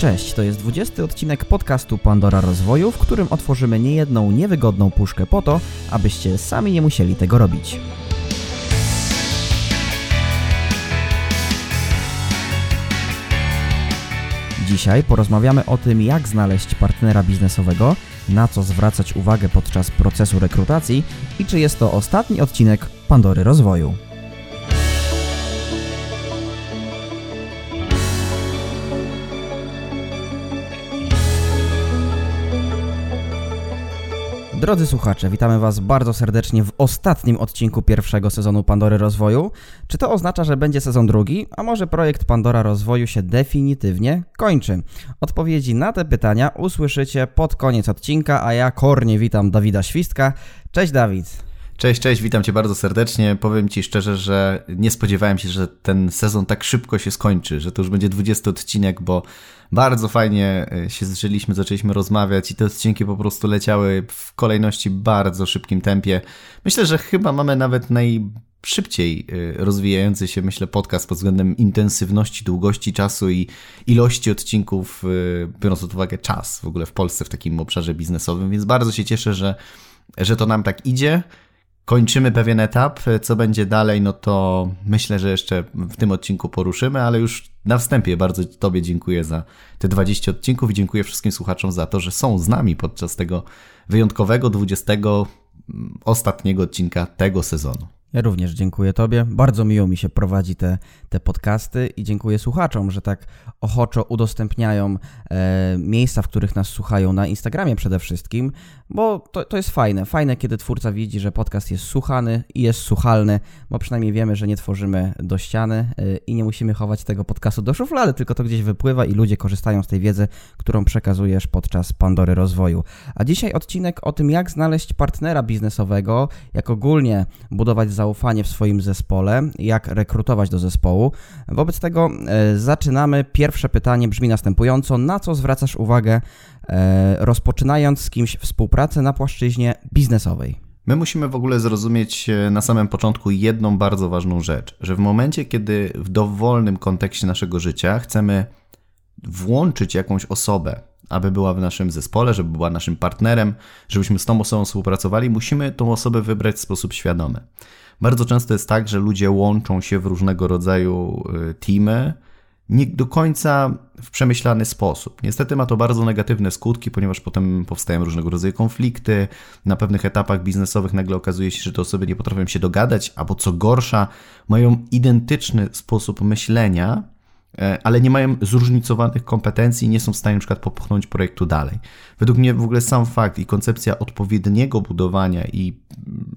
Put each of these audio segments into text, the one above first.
Cześć, to jest 20 odcinek podcastu Pandora Rozwoju, w którym otworzymy niejedną niewygodną puszkę po to, abyście sami nie musieli tego robić. Dzisiaj porozmawiamy o tym, jak znaleźć partnera biznesowego, na co zwracać uwagę podczas procesu rekrutacji i czy jest to ostatni odcinek Pandory Rozwoju. Drodzy słuchacze, witamy Was bardzo serdecznie w ostatnim odcinku pierwszego sezonu Pandory Rozwoju. Czy to oznacza, że będzie sezon drugi, a może projekt Pandora Rozwoju się definitywnie kończy? Odpowiedzi na te pytania usłyszycie pod koniec odcinka, a ja kornie witam Dawida Świstka. Cześć Dawid. Cześć, cześć, witam Cię bardzo serdecznie. Powiem Ci szczerze, że nie spodziewałem się, że ten sezon tak szybko się skończy, że to już będzie 20 odcinek, bo bardzo fajnie e, się zżyliśmy, zaczęliśmy rozmawiać i te odcinki po prostu leciały w kolejności bardzo szybkim tempie. Myślę, że chyba mamy nawet najszybciej e, rozwijający się, myślę, podcast pod względem intensywności, długości czasu i ilości odcinków, e, biorąc pod uwagę czas w ogóle w Polsce w takim obszarze biznesowym, więc bardzo się cieszę, że, że to nam tak idzie kończymy pewien etap. Co będzie dalej, no to myślę, że jeszcze w tym odcinku poruszymy, ale już na wstępie bardzo Tobie dziękuję za te 20 odcinków i dziękuję wszystkim słuchaczom za to, że są z nami podczas tego wyjątkowego 20 ostatniego odcinka tego sezonu. Ja również dziękuję Tobie. Bardzo miło mi się prowadzi te, te podcasty i dziękuję słuchaczom, że tak ochoczo udostępniają e, miejsca, w których nas słuchają na Instagramie przede wszystkim, bo to, to jest fajne. Fajne, kiedy twórca widzi, że podcast jest słuchany i jest słuchalny, bo przynajmniej wiemy, że nie tworzymy do ściany e, i nie musimy chować tego podcastu do szuflady, tylko to gdzieś wypływa i ludzie korzystają z tej wiedzy, którą przekazujesz podczas Pandory Rozwoju. A dzisiaj odcinek o tym, jak znaleźć partnera biznesowego, jak ogólnie budować zaufanie w swoim zespole, jak rekrutować do zespołu. Wobec tego e, zaczynamy. Pierwsze pytanie brzmi następująco: na co zwracasz uwagę, rozpoczynając z kimś współpracę na płaszczyźnie biznesowej? My musimy w ogóle zrozumieć e, na samym początku jedną bardzo ważną rzecz, że w momencie, kiedy w dowolnym kontekście naszego życia chcemy włączyć jakąś osobę, aby była w naszym zespole, żeby była naszym partnerem, żebyśmy z tą osobą współpracowali, musimy tą osobę wybrać w sposób świadomy. Bardzo często jest tak, że ludzie łączą się w różnego rodzaju y, teamy, nie do końca w przemyślany sposób. Niestety ma to bardzo negatywne skutki, ponieważ potem powstają różnego rodzaju konflikty. Na pewnych etapach biznesowych nagle okazuje się, że te osoby nie potrafią się dogadać, albo co gorsza, mają identyczny sposób myślenia, E, ale nie mają zróżnicowanych kompetencji i nie są w stanie przykład popchnąć projektu dalej. Według mnie w ogóle sam fakt i koncepcja odpowiedniego budowania i,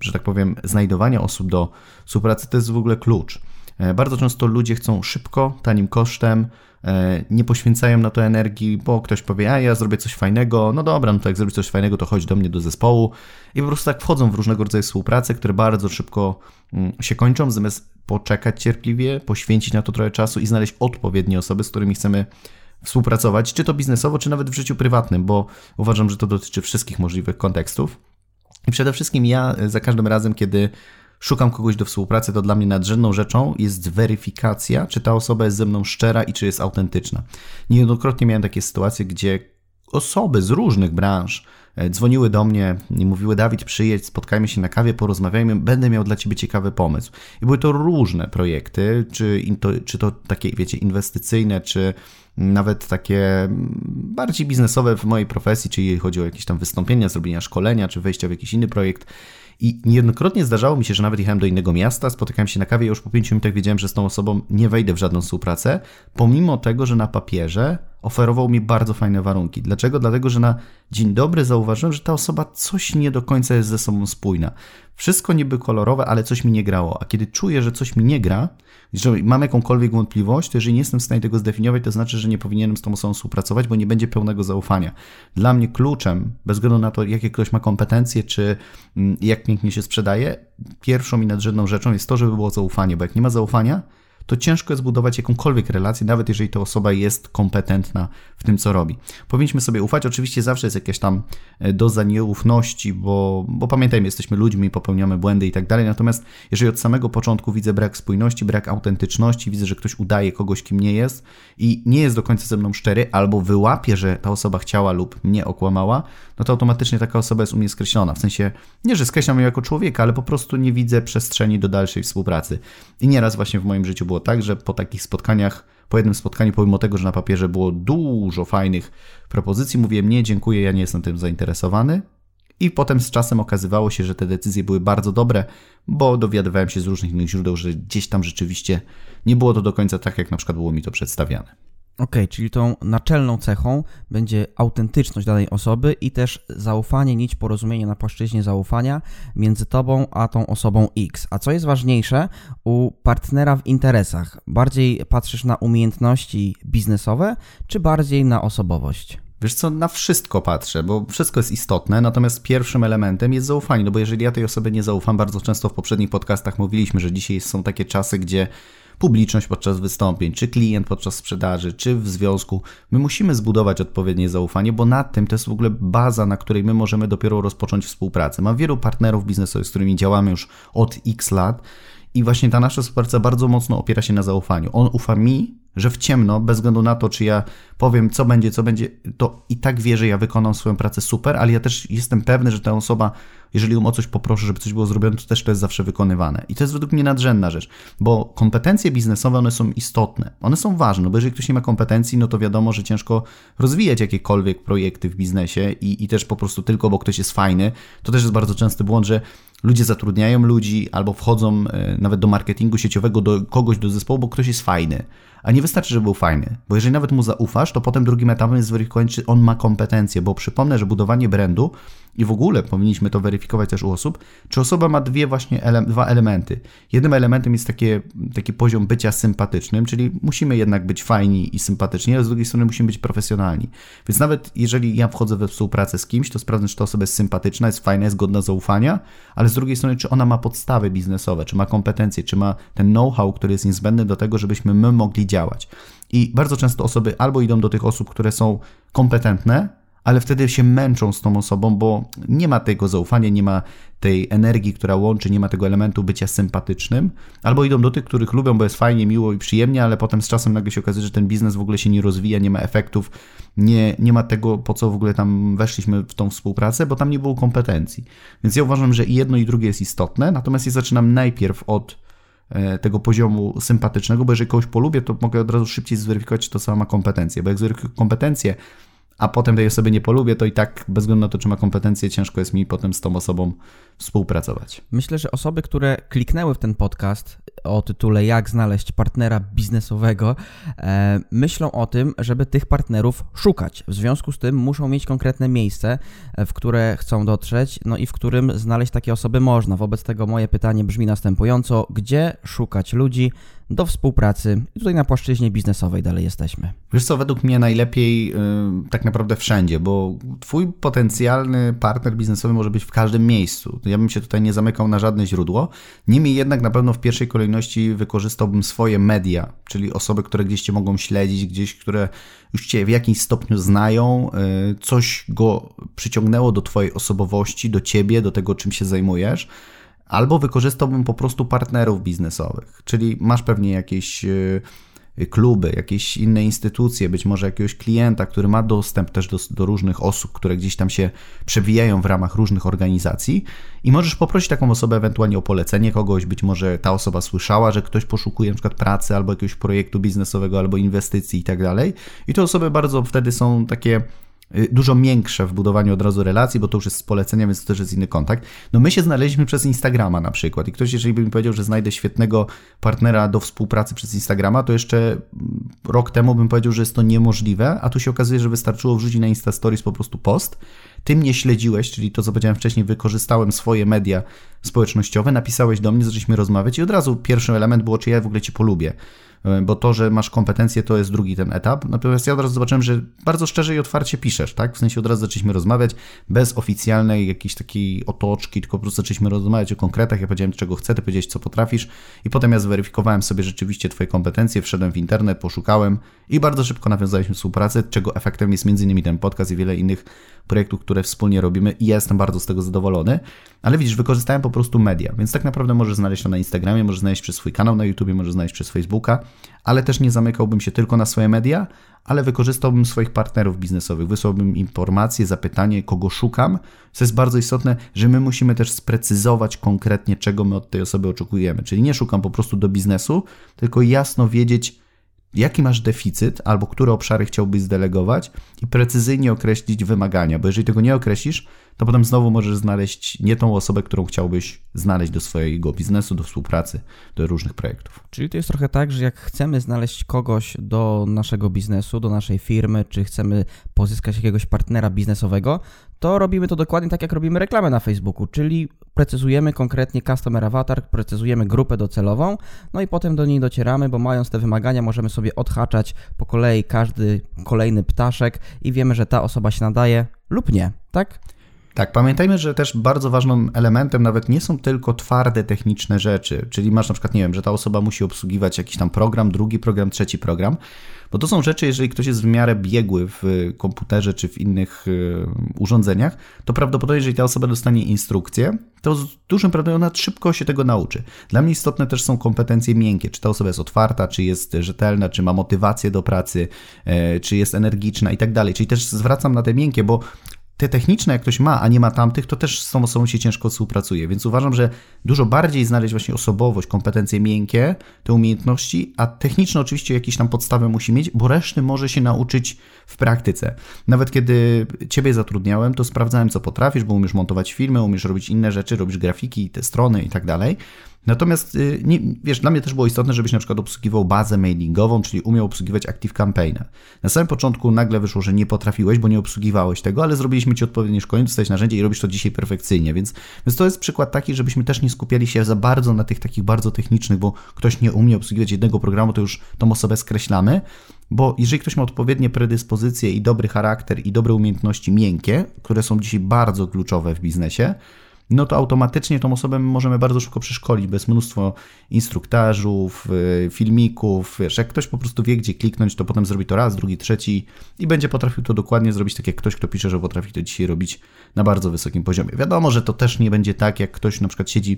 że tak powiem, znajdowania osób do współpracy to jest w ogóle klucz. E, bardzo często ludzie chcą szybko, tanim kosztem, e, nie poświęcają na to energii, bo ktoś powie, a ja zrobię coś fajnego, no dobra, no to jak zrobić coś fajnego, to chodź do mnie do zespołu i po prostu tak wchodzą w różnego rodzaju współprace, które bardzo szybko mm, się kończą, zamiast poczekać cierpliwie, poświęcić na to trochę czasu i znaleźć odpowiednie osoby, z którymi chcemy współpracować, czy to biznesowo, czy nawet w życiu prywatnym, bo uważam, że to dotyczy wszystkich możliwych kontekstów. I przede wszystkim ja za każdym razem, kiedy szukam kogoś do współpracy, to dla mnie nadrzędną rzeczą jest weryfikacja, czy ta osoba jest ze mną szczera i czy jest autentyczna. Niejednokrotnie miałem takie sytuacje, gdzie osoby z różnych branż E, dzwoniły do mnie i mówiły: Dawid, przyjedź, spotkajmy się na kawie, porozmawiajmy, będę miał dla ciebie ciekawy pomysł. I były to różne projekty, czy to, czy to takie, wiecie, inwestycyjne, czy nawet takie bardziej biznesowe w mojej profesji, czy jeśli chodzi o jakieś tam wystąpienia, zrobienia szkolenia, czy wejścia w jakiś inny projekt. I niejednokrotnie zdarzało mi się, że nawet jechałem do innego miasta, spotykałem się na kawie już po pięciu minutach wiedziałem, że z tą osobą nie wejdę w żadną współpracę, pomimo tego, że na papierze oferował mi bardzo fajne warunki. Dlaczego? Dlatego, że na dzień dobry zauważyłem, że ta osoba coś nie do końca jest ze sobą spójna. Wszystko niby kolorowe, ale coś mi nie grało. A kiedy czuję, że coś mi nie gra, że mam jakąkolwiek wątpliwość, to jeżeli nie jestem w stanie tego zdefiniować, to znaczy, że nie powinienem z tą osobą współpracować, bo nie będzie pełnego zaufania. Dla mnie kluczem, bez względu na to, jakie ktoś ma kompetencje, czy mm, jak pięknie się sprzedaje, pierwszą i nadrzędną rzeczą jest to, żeby było zaufanie, bo jak nie ma zaufania, to ciężko jest budować jakąkolwiek relację, nawet jeżeli ta osoba jest kompetentna w tym, co robi. Powinniśmy sobie ufać. Oczywiście zawsze jest jakaś tam e, doza nieufności, bo, bo pamiętajmy, jesteśmy ludźmi, popełniamy błędy i tak dalej. Natomiast jeżeli od samego początku widzę brak spójności, brak autentyczności, widzę, że ktoś udaje kogoś, kim nie jest i nie jest do końca ze mną szczery, albo wyłapie, że ta osoba chciała lub mnie okłamała, no to automatycznie taka osoba jest u mnie skreślona. W sensie nie, że skreślam ją jako człowieka, ale po prostu nie widzę przestrzeni do dalszej współpracy. I nieraz właśnie w moim życiu było tak, że po takich spotkaniach, po jednym spotkaniu, pomimo tego, że na papierze było dużo fajnych propozycji, mówiłem nie, dziękuję, ja nie jestem tym zainteresowany. I potem z czasem okazywało się, że te decyzje były bardzo dobre, bo dowiadywałem się z różnych innych źródeł, że gdzieś tam rzeczywiście nie było to do końca tak, jak na przykład było mi to przedstawiane. Ok, czyli tą naczelną cechą będzie autentyczność danej osoby i też zaufanie, nić porozumienia na płaszczyźnie zaufania między tobą a tą osobą X. A co jest ważniejsze u partnera w interesach? Bardziej patrzysz na umiejętności biznesowe, czy bardziej na osobowość? Wiesz co, na wszystko patrzę, bo wszystko jest istotne, natomiast pierwszym elementem jest zaufanie, no bo jeżeli ja tej osobie nie zaufam, bardzo często w poprzednich podcastach mówiliśmy, że dzisiaj są takie czasy, gdzie publiczność podczas wystąpień, czy klient podczas sprzedaży, czy w związku. My musimy zbudować odpowiednie zaufanie, bo nad tym to jest w ogóle baza, na której my możemy dopiero rozpocząć współpracę. Mam wielu partnerów biznesowych, z którymi działamy już od x lat i właśnie ta nasza współpraca bardzo mocno opiera się na zaufaniu. On ufa mi, że w ciemno, bez względu na to, czy ja powiem, co będzie, co będzie, to i tak wie, że ja wykonam swoją pracę super, ale ja też jestem pewny, że ta osoba, jeżeli ją o coś poproszę, żeby coś było zrobione, to też to jest zawsze wykonywane. I to jest według mnie nadrzędna rzecz, bo kompetencje biznesowe, one są istotne, one są ważne, bo jeżeli ktoś nie ma kompetencji, no to wiadomo, że ciężko rozwijać jakiekolwiek projekty w biznesie i, i też po prostu tylko, bo ktoś jest fajny, to też jest bardzo częsty błąd, że ludzie zatrudniają ludzi albo wchodzą e, nawet do marketingu sieciowego do kogoś do zespołu, bo ktoś jest fajny. A nie wystarczy, żeby był fajny, bo jeżeli nawet mu zaufasz, to potem drugim etapem jest zweryfikowanie, czy on ma kompetencje, bo przypomnę, że budowanie brandu i w ogóle powinniśmy to weryfikować też u osób, czy osoba ma dwie właśnie ele dwa elementy. Jednym elementem jest takie, taki poziom bycia sympatycznym, czyli musimy jednak być fajni i sympatyczni, ale z drugiej strony musimy być profesjonalni. Więc nawet jeżeli ja wchodzę we współpracę z kimś, to sprawdzę, czy ta osoba jest sympatyczna, jest fajna, jest godna zaufania, ale z drugiej strony, czy ona ma podstawy biznesowe, czy ma kompetencje, czy ma ten know-how, który jest niezbędny do tego, żebyśmy my mogli działać. I bardzo często osoby albo idą do tych osób, które są kompetentne, ale wtedy się męczą z tą osobą, bo nie ma tego zaufania, nie ma tej energii, która łączy, nie ma tego elementu bycia sympatycznym, albo idą do tych, których lubią, bo jest fajnie, miło i przyjemnie, ale potem z czasem nagle się okazuje, że ten biznes w ogóle się nie rozwija, nie ma efektów, nie, nie ma tego, po co w ogóle tam weszliśmy w tą współpracę, bo tam nie było kompetencji. Więc ja uważam, że i jedno i drugie jest istotne, natomiast ja zaczynam najpierw od e, tego poziomu sympatycznego, bo jeżeli kogoś polubię, to mogę od razu szybciej zweryfikować, czy to sama kompetencje, bo jak zweryfikuję kompetencje, a potem tej osoby nie polubię, to i tak bez względu na to, czy ma kompetencje, ciężko jest mi potem z tą osobą współpracować. Myślę, że osoby, które kliknęły w ten podcast o tytule Jak znaleźć partnera biznesowego, e, myślą o tym, żeby tych partnerów szukać. W związku z tym muszą mieć konkretne miejsce, e, w które chcą dotrzeć, no i w którym znaleźć takie osoby można. Wobec tego moje pytanie brzmi następująco: gdzie szukać ludzi do współpracy? I tutaj na płaszczyźnie biznesowej dalej jesteśmy. Wiesz co, według mnie najlepiej yy, tak naprawdę wszędzie, bo twój potencjalny partner biznesowy może być w każdym miejscu. Ja bym się tutaj nie zamykał na żadne źródło. Niemniej jednak na pewno w pierwszej kolejności wykorzystałbym swoje media, czyli osoby, które gdzieś cię mogą śledzić, gdzieś, które już cię w jakimś stopniu znają, yy, coś go przyciągnęło do twojej osobowości, do ciebie, do tego, czym się zajmujesz. Albo wykorzystałbym po prostu partnerów biznesowych, czyli masz pewnie jakieś yy, kluby, jakieś inne instytucje, być może jakiegoś klienta, który ma dostęp też do, do, różnych osób, które gdzieś tam się przewijają w ramach różnych organizacji. I możesz poprosić taką osobę ewentualnie o polecenie kogoś, być może ta osoba słyszała, że ktoś poszukuje przykład pracy albo jakiegoś projektu biznesowego albo inwestycji i tak dalej. I te osoby bardzo wtedy są takie Y, dużo miększe w budowaniu od razu relacji, bo to już jest z polecenia, więc to też jest inny kontakt. No my się znaleźliśmy przez Instagrama na przykład i ktoś, jeżeli by mi powiedział, że znajdę świetnego partnera do współpracy przez Instagrama, to jeszcze mm, rok temu bym powiedział, że jest to niemożliwe, a tu się okazuje, że wystarczyło wrzucić na Insta Stories po prostu post, ty mnie śledziłeś, czyli to, co powiedziałem wcześniej, wykorzystałem swoje media społecznościowe, napisałeś do mnie, zaczęliśmy rozmawiać i od razu pierwszy element było, czy ja w ogóle cię polubię. E, bo to, że masz kompetencje, to jest drugi ten etap. Natomiast ja od razu zobaczyłem, że bardzo szczerze i otwarcie piszesz, tak? W sensie od razu zaczęliśmy rozmawiać bez oficjalnej jakiejś takiej otoczki, tylko po prostu zaczęliśmy rozmawiać o konkretach. Ja powiedziałem, czego chcę, ty powiedziałeś, co potrafisz i potem ja zweryfikowałem sobie rzeczywiście twoje kompetencje, wszedłem w internet, poszukałem i bardzo szybko nawiązaliśmy współpracę, czego efektem jest innymi ten podcast i wiele innych projektów, które wspólnie robimy i ja jestem bardzo z tego zadowolony. Ale widzisz, wykorzystałem po prostu media, więc tak naprawdę możesz znaleźć to na Instagramie, możesz znaleźć przez swój kanał na YouTube, możesz znaleźć przez Facebooka, ale też nie zamykałbym się tylko na swoje media, ale wykorzystałbym swoich partnerów biznesowych, wysłałbym informacje, zapytanie, kogo szukam. Co jest bardzo istotne, że my musimy też sprecyzować konkretnie, czego my od tej osoby oczekujemy. Czyli nie szukam po prostu do biznesu, tylko jasno wiedzieć, jaki masz deficyt albo które obszary chciałbyś zdelegować i precyzyjnie określić wymagania, bo jeżeli tego nie określisz, to potem znowu możesz znaleźć nie tą osobę, którą chciałbyś znaleźć do swojego biznesu, do współpracy, do różnych projektów. Czyli to jest trochę tak, że jak chcemy znaleźć kogoś do naszego biznesu, do naszej firmy, czy chcemy pozyskać jakiegoś partnera biznesowego, to robimy to dokładnie tak, jak robimy reklamę na Facebooku, czyli precyzujemy konkretnie customer avatar, precyzujemy grupę docelową, no i potem do niej docieramy, bo mając te wymagania możemy sobie odhaczać po kolei każdy kolejny ptaszek i wiemy, że ta osoba się nadaje lub nie, tak? Tak, pamiętajmy, że też bardzo ważnym elementem nawet nie są tylko twarde techniczne rzeczy, czyli masz na przykład, nie wiem, że ta osoba musi obsługiwać jakiś tam program, drugi program, trzeci program, bo to są rzeczy, jeżeli ktoś jest w miarę biegły w komputerze czy w innych y, urządzeniach, to prawdopodobnie, jeżeli ta osoba dostanie instrukcję, to z dużym prawdopodobieństwem ona szybko się tego nauczy. Dla mnie istotne też są kompetencje miękkie, czy ta osoba jest otwarta, czy jest rzetelna, czy ma motywację do pracy, e, czy jest energiczna i tak dalej. Czyli też zwracam na te miękkie, bo te techniczne, jak ktoś ma, a nie ma tamtych, to też z tą osobą się ciężko współpracuje. Więc uważam, że dużo bardziej znaleźć właśnie osobowość, kompetencje miękkie, te umiejętności, a techniczne oczywiście jakieś tam podstawę musi mieć, bo reszty może się nauczyć w praktyce. Nawet kiedy ciebie zatrudniałem, to sprawdzałem, co potrafisz, bo umiesz montować filmy, umiesz robić inne rzeczy, robisz grafiki, te strony i tak dalej. Natomiast, y, nie, wiesz, dla mnie też było istotne, żebyś na przykład obsługiwał bazę mailingową, czyli umiał obsługiwać Active Campaigna. Na samym początku nagle wyszło, że nie potrafiłeś, bo nie obsługiwałeś tego, ale zrobiliśmy Ci odpowiednie szkolenie, dostałeś narzędzie i robisz to dzisiaj perfekcyjnie, więc, więc to jest przykład taki, żebyśmy też nie skupiali się za bardzo na tych takich bardzo technicznych, bo ktoś nie umie obsługiwać jednego programu, to już tą osobę skreślamy, bo jeżeli ktoś ma odpowiednie predyspozycje i dobry charakter i dobre umiejętności miękkie, które są dzisiaj bardzo kluczowe w biznesie, no to automatycznie tą osobę możemy bardzo szybko przeszkolić, bez mnóstwo instruktażów, y, filmików, wiesz, jak ktoś po prostu wie, gdzie kliknąć, to potem zrobi to raz, drugi, trzeci i będzie potrafił to dokładnie zrobić, tak jak ktoś, kto pisze, że potrafi to dzisiaj robić na bardzo wysokim poziomie. Wiadomo, że to też nie będzie tak, jak ktoś na przykład siedzi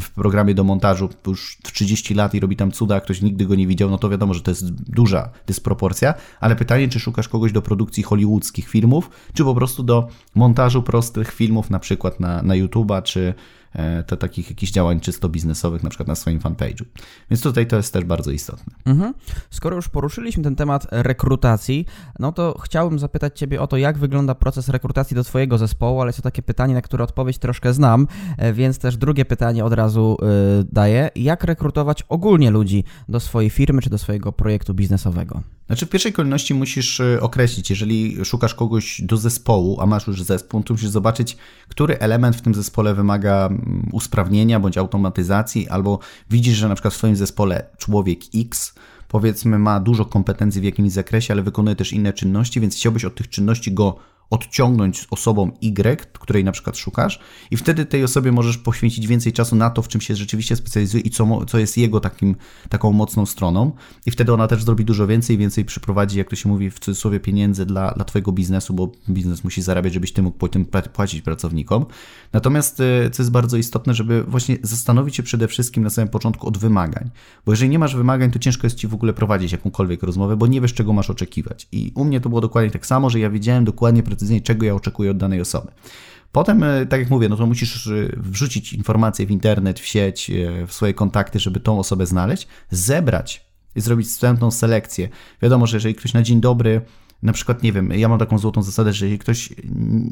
w programie do montażu już 30 lat i robi tam cuda, a ktoś nigdy go nie widział, no to wiadomo, że to jest duża dysproporcja, ale pytanie, czy szukasz kogoś do produkcji hollywoodzkich filmów, czy po prostu do montażu prostych filmów, na przykład na, na YouTube'a, czy E, to takich jakichś działań czysto biznesowych, na przykład na swoim fanpage'u. Więc tutaj to jest też bardzo istotne. Mhm. Skoro już poruszyliśmy ten temat rekrutacji, no to chciałbym zapytać Ciebie o to, jak wygląda proces rekrutacji do Twojego zespołu, ale jest to takie pytanie, na które odpowiedź troszkę znam, e, więc też drugie pytanie od razu yy, daję. Jak rekrutować ogólnie ludzi do swojej firmy czy do swojego projektu biznesowego? Znaczy, w pierwszej kolejności musisz określić, jeżeli szukasz kogoś do zespołu, a masz już zespół, to musisz zobaczyć, który element w tym zespole wymaga usprawnienia bądź automatyzacji, albo widzisz, że na przykład w swoim zespole człowiek X powiedzmy ma dużo kompetencji w jakimś zakresie, ale wykonuje też inne czynności, więc chciałbyś od tych czynności go odciągnąć osobą Y, której na przykład szukasz, i wtedy tej osobie możesz poświęcić więcej czasu na to, w czym się rzeczywiście specjalizuje i co, co jest jego takim, taką mocną stroną. I wtedy ona też zrobi dużo więcej, więcej przyprowadzi, jak to się mówi w cudzysłowie, pieniędzy dla, dla Twojego biznesu, bo biznes musi zarabiać, żebyś Ty mógł potem płacić pracownikom. Natomiast, e, co jest bardzo istotne, żeby właśnie zastanowić się przede wszystkim na samym początku od wymagań. Bo jeżeli nie masz wymagań, to ciężko jest Ci w ogóle prowadzić jakąkolwiek rozmowę, bo nie wiesz, czego masz oczekiwać. I u mnie to było dokładnie tak samo, że ja wiedziałem dokładnie, precyzyjnie, czego ja oczekuję od danej osoby. Potem, e, tak jak mówię, no to musisz e, wrzucić informacje w internet, w sieć, e, w swoje kontakty, żeby tą osobę znaleźć, zebrać i zrobić wstępną selekcję. Wiadomo, że jeżeli ktoś na dzień dobry na przykład, nie wiem, ja mam taką złotą zasadę, że jeśli ktoś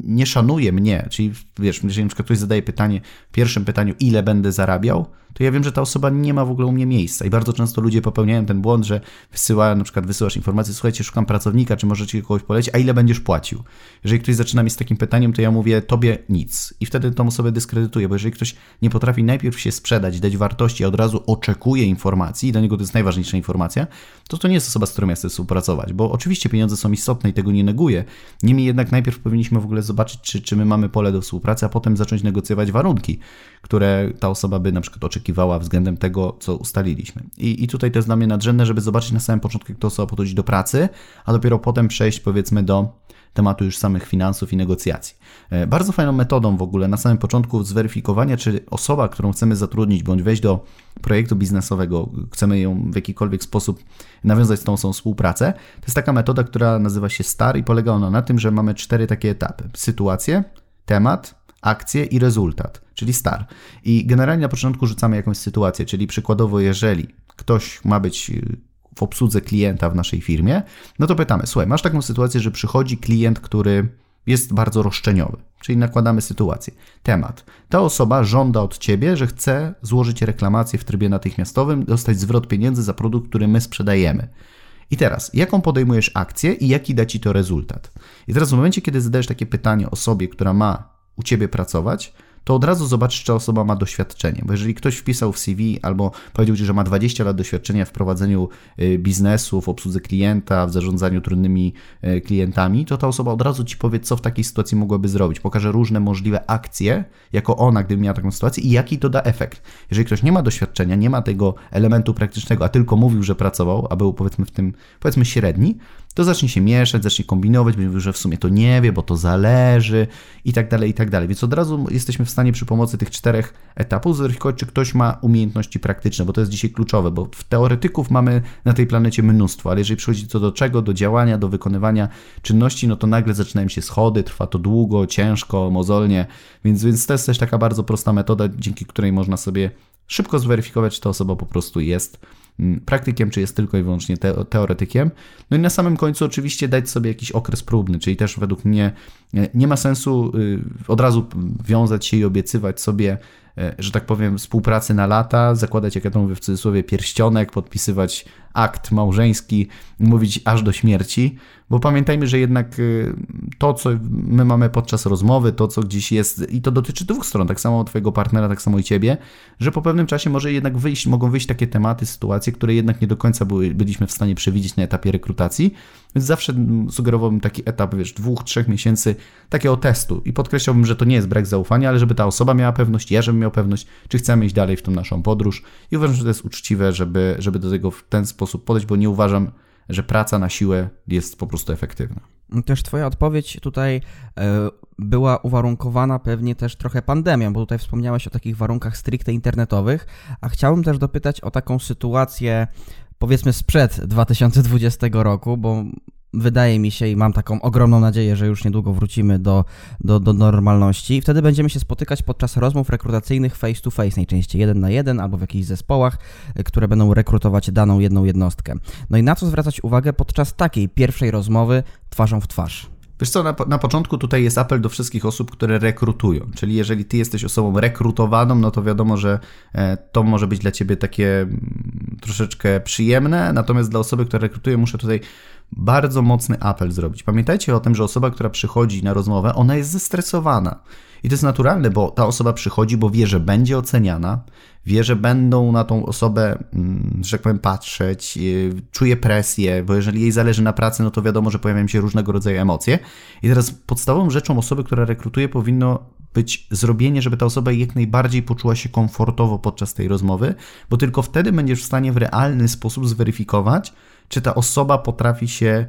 nie szanuje mnie, czyli wiesz, jeżeli na przykład ktoś zadaje pytanie, w pierwszym pytaniu, ile będę zarabiał, to ja wiem, że ta osoba nie ma w ogóle u mnie miejsca. I bardzo często ludzie popełniają ten błąd, że wysyła, na przykład wysyłasz informację, słuchajcie, szukam pracownika, czy możecie kogoś polecić, a ile będziesz płacił? Jeżeli ktoś zaczyna mi z takim pytaniem, to ja mówię, tobie nic. I wtedy tą osobę dyskredytuję, bo jeżeli ktoś nie potrafi najpierw się sprzedać, dać wartości, a od razu oczekuje informacji, i dla niego to jest najważniejsza informacja, to to nie jest osoba, z którą ja chcę współpracować, bo oczywiście pieniądze są istotne i tego nie neguję. Niemniej jednak najpierw powinniśmy w ogóle zobaczyć, czy, czy my mamy pole do współpracy, a potem zacząć negocjować warunki, które ta osoba by na przykład oczekiwała względem tego, co ustaliliśmy. I, i tutaj to jest dla mnie nadrzędne, żeby zobaczyć na samym początku, jak ta osoba podchodzi do pracy, a dopiero potem przejść powiedzmy do tematu już samych finansów i negocjacji. E, bardzo fajną metodą w ogóle na samym początku zweryfikowania, czy osoba, którą chcemy zatrudnić bądź wejść do projektu biznesowego, chcemy ją w jakikolwiek sposób nawiązać z tą osobą współpracę, to jest taka metoda, która nazywa się STAR i polega ona na tym, że mamy cztery takie etapy. Sytuację, temat, akcję i rezultat, czyli STAR. I generalnie na początku rzucamy jakąś sytuację, czyli przykładowo, jeżeli ktoś ma być w obsłudze klienta w naszej firmie, no to pytamy, słuchaj, masz taką sytuację, że przychodzi klient, który jest bardzo roszczeniowy, czyli nakładamy sytuację. Temat. Ta osoba żąda od ciebie, że chce złożyć reklamację w trybie natychmiastowym, dostać zwrot pieniędzy za produkt, który my sprzedajemy. I teraz, jaką podejmujesz akcję i jaki da ci to rezultat? I teraz, w momencie, kiedy zadajesz takie pytanie osobie, która ma u ciebie pracować, to od razu zobaczysz, czy osoba ma doświadczenie. Bo jeżeli ktoś wpisał w CV albo powiedział ci, że ma 20 lat doświadczenia w prowadzeniu y, biznesu, w obsłudze klienta, w zarządzaniu trudnymi y, klientami, to ta osoba od razu ci powie, co w takiej sytuacji mogłaby zrobić. Pokaże różne możliwe akcje, jako ona, gdyby miała taką sytuację i jaki to da efekt. Jeżeli ktoś nie ma doświadczenia, nie ma tego elementu praktycznego, a tylko mówił, że pracował, a był powiedzmy w tym, powiedzmy średni, to zacznie się mieszać, zacznie kombinować, będzie mówił, że w sumie to nie wie, bo to zależy i tak dalej, i tak dalej. Więc od razu jesteśmy w stanie przy pomocy tych czterech etapów zweryfikować, czy ktoś ma umiejętności praktyczne, bo to jest dzisiaj kluczowe, bo w teoretyków mamy na tej planecie mnóstwo, ale jeżeli przychodzi to do czego, do działania, do wykonywania czynności, no to nagle zaczynają się schody, trwa to długo, ciężko, mozolnie, więc, więc to jest też taka bardzo prosta metoda, dzięki której można sobie szybko zweryfikować, czy ta osoba po prostu jest praktykiem, czy jest tylko i wyłącznie te, teoretykiem. No i na samym końcu oczywiście dać sobie jakiś okres próbny, czyli też według mnie e, nie ma sensu y, od razu wiązać się i obiecywać sobie, że tak powiem, współpracy na lata, zakładać, jak ja to mówię w cudzysłowie, pierścionek, podpisywać akt małżeński, mówić aż do śmierci, bo pamiętajmy, że jednak y, to, co my mamy podczas rozmowy, to, co gdzieś jest, i to dotyczy dwóch stron, tak samo Twojego partnera, tak samo i Ciebie, że po pewnym czasie może jednak wyjść, mogą wyjść takie tematy, sytuacje, które jednak nie do końca były, byliśmy w stanie przewidzieć na etapie rekrutacji, więc zawsze sugerowałbym taki etap, wiesz, dwóch, trzech miesięcy takiego testu i podkreślałbym, że to nie jest brak zaufania, ale żeby ta osoba miała pewność, ja żebym miał pewność, czy chcemy iść dalej w tą naszą podróż i uważam, że to jest uczciwe, żeby, żeby do tego w ten sposób podejść, bo nie uważam, że praca na siłę jest po prostu efektywna. Też Twoja odpowiedź tutaj e, była uwarunkowana pewnie też trochę pandemią, bo tutaj wspomniałeś o takich warunkach stricte internetowych, a chciałbym też dopytać o taką sytuację powiedzmy sprzed 2020 roku, bo wydaje mi się i mam taką ogromną nadzieję, że już niedługo wrócimy do, do, do normalności wtedy będziemy się spotykać podczas rozmów rekrutacyjnych face to face, najczęściej jeden na jeden albo w jakichś zespołach, które będą rekrutować daną jedną jednostkę. No i na co zwracać uwagę podczas takiej pierwszej rozmowy twarzą w twarz? Wiesz co, na, na początku tutaj jest apel do wszystkich osób, które rekrutują. Czyli jeżeli ty jesteś osobą rekrutowaną, no to wiadomo, że e, to może być dla ciebie takie mm, troszeczkę przyjemne, natomiast dla osoby, która rekrutuje, muszę tutaj bardzo mocny apel zrobić. Pamiętajcie o tym, że osoba, która przychodzi na rozmowę, ona jest zestresowana. I to jest naturalne, bo ta osoba przychodzi, bo wie, że będzie oceniana, wie, że będą na tą osobę, mm, że tak powiem, patrzeć, y, czuje presję, bo jeżeli jej zależy na pracy, no to wiadomo, że pojawiają się różnego rodzaju emocje. I teraz podstawową rzeczą osoby, która rekrutuje, powinno być zrobienie, żeby ta osoba jak najbardziej poczuła się komfortowo podczas tej rozmowy, bo tylko wtedy będziesz w stanie w realny sposób zweryfikować, czy ta osoba potrafi się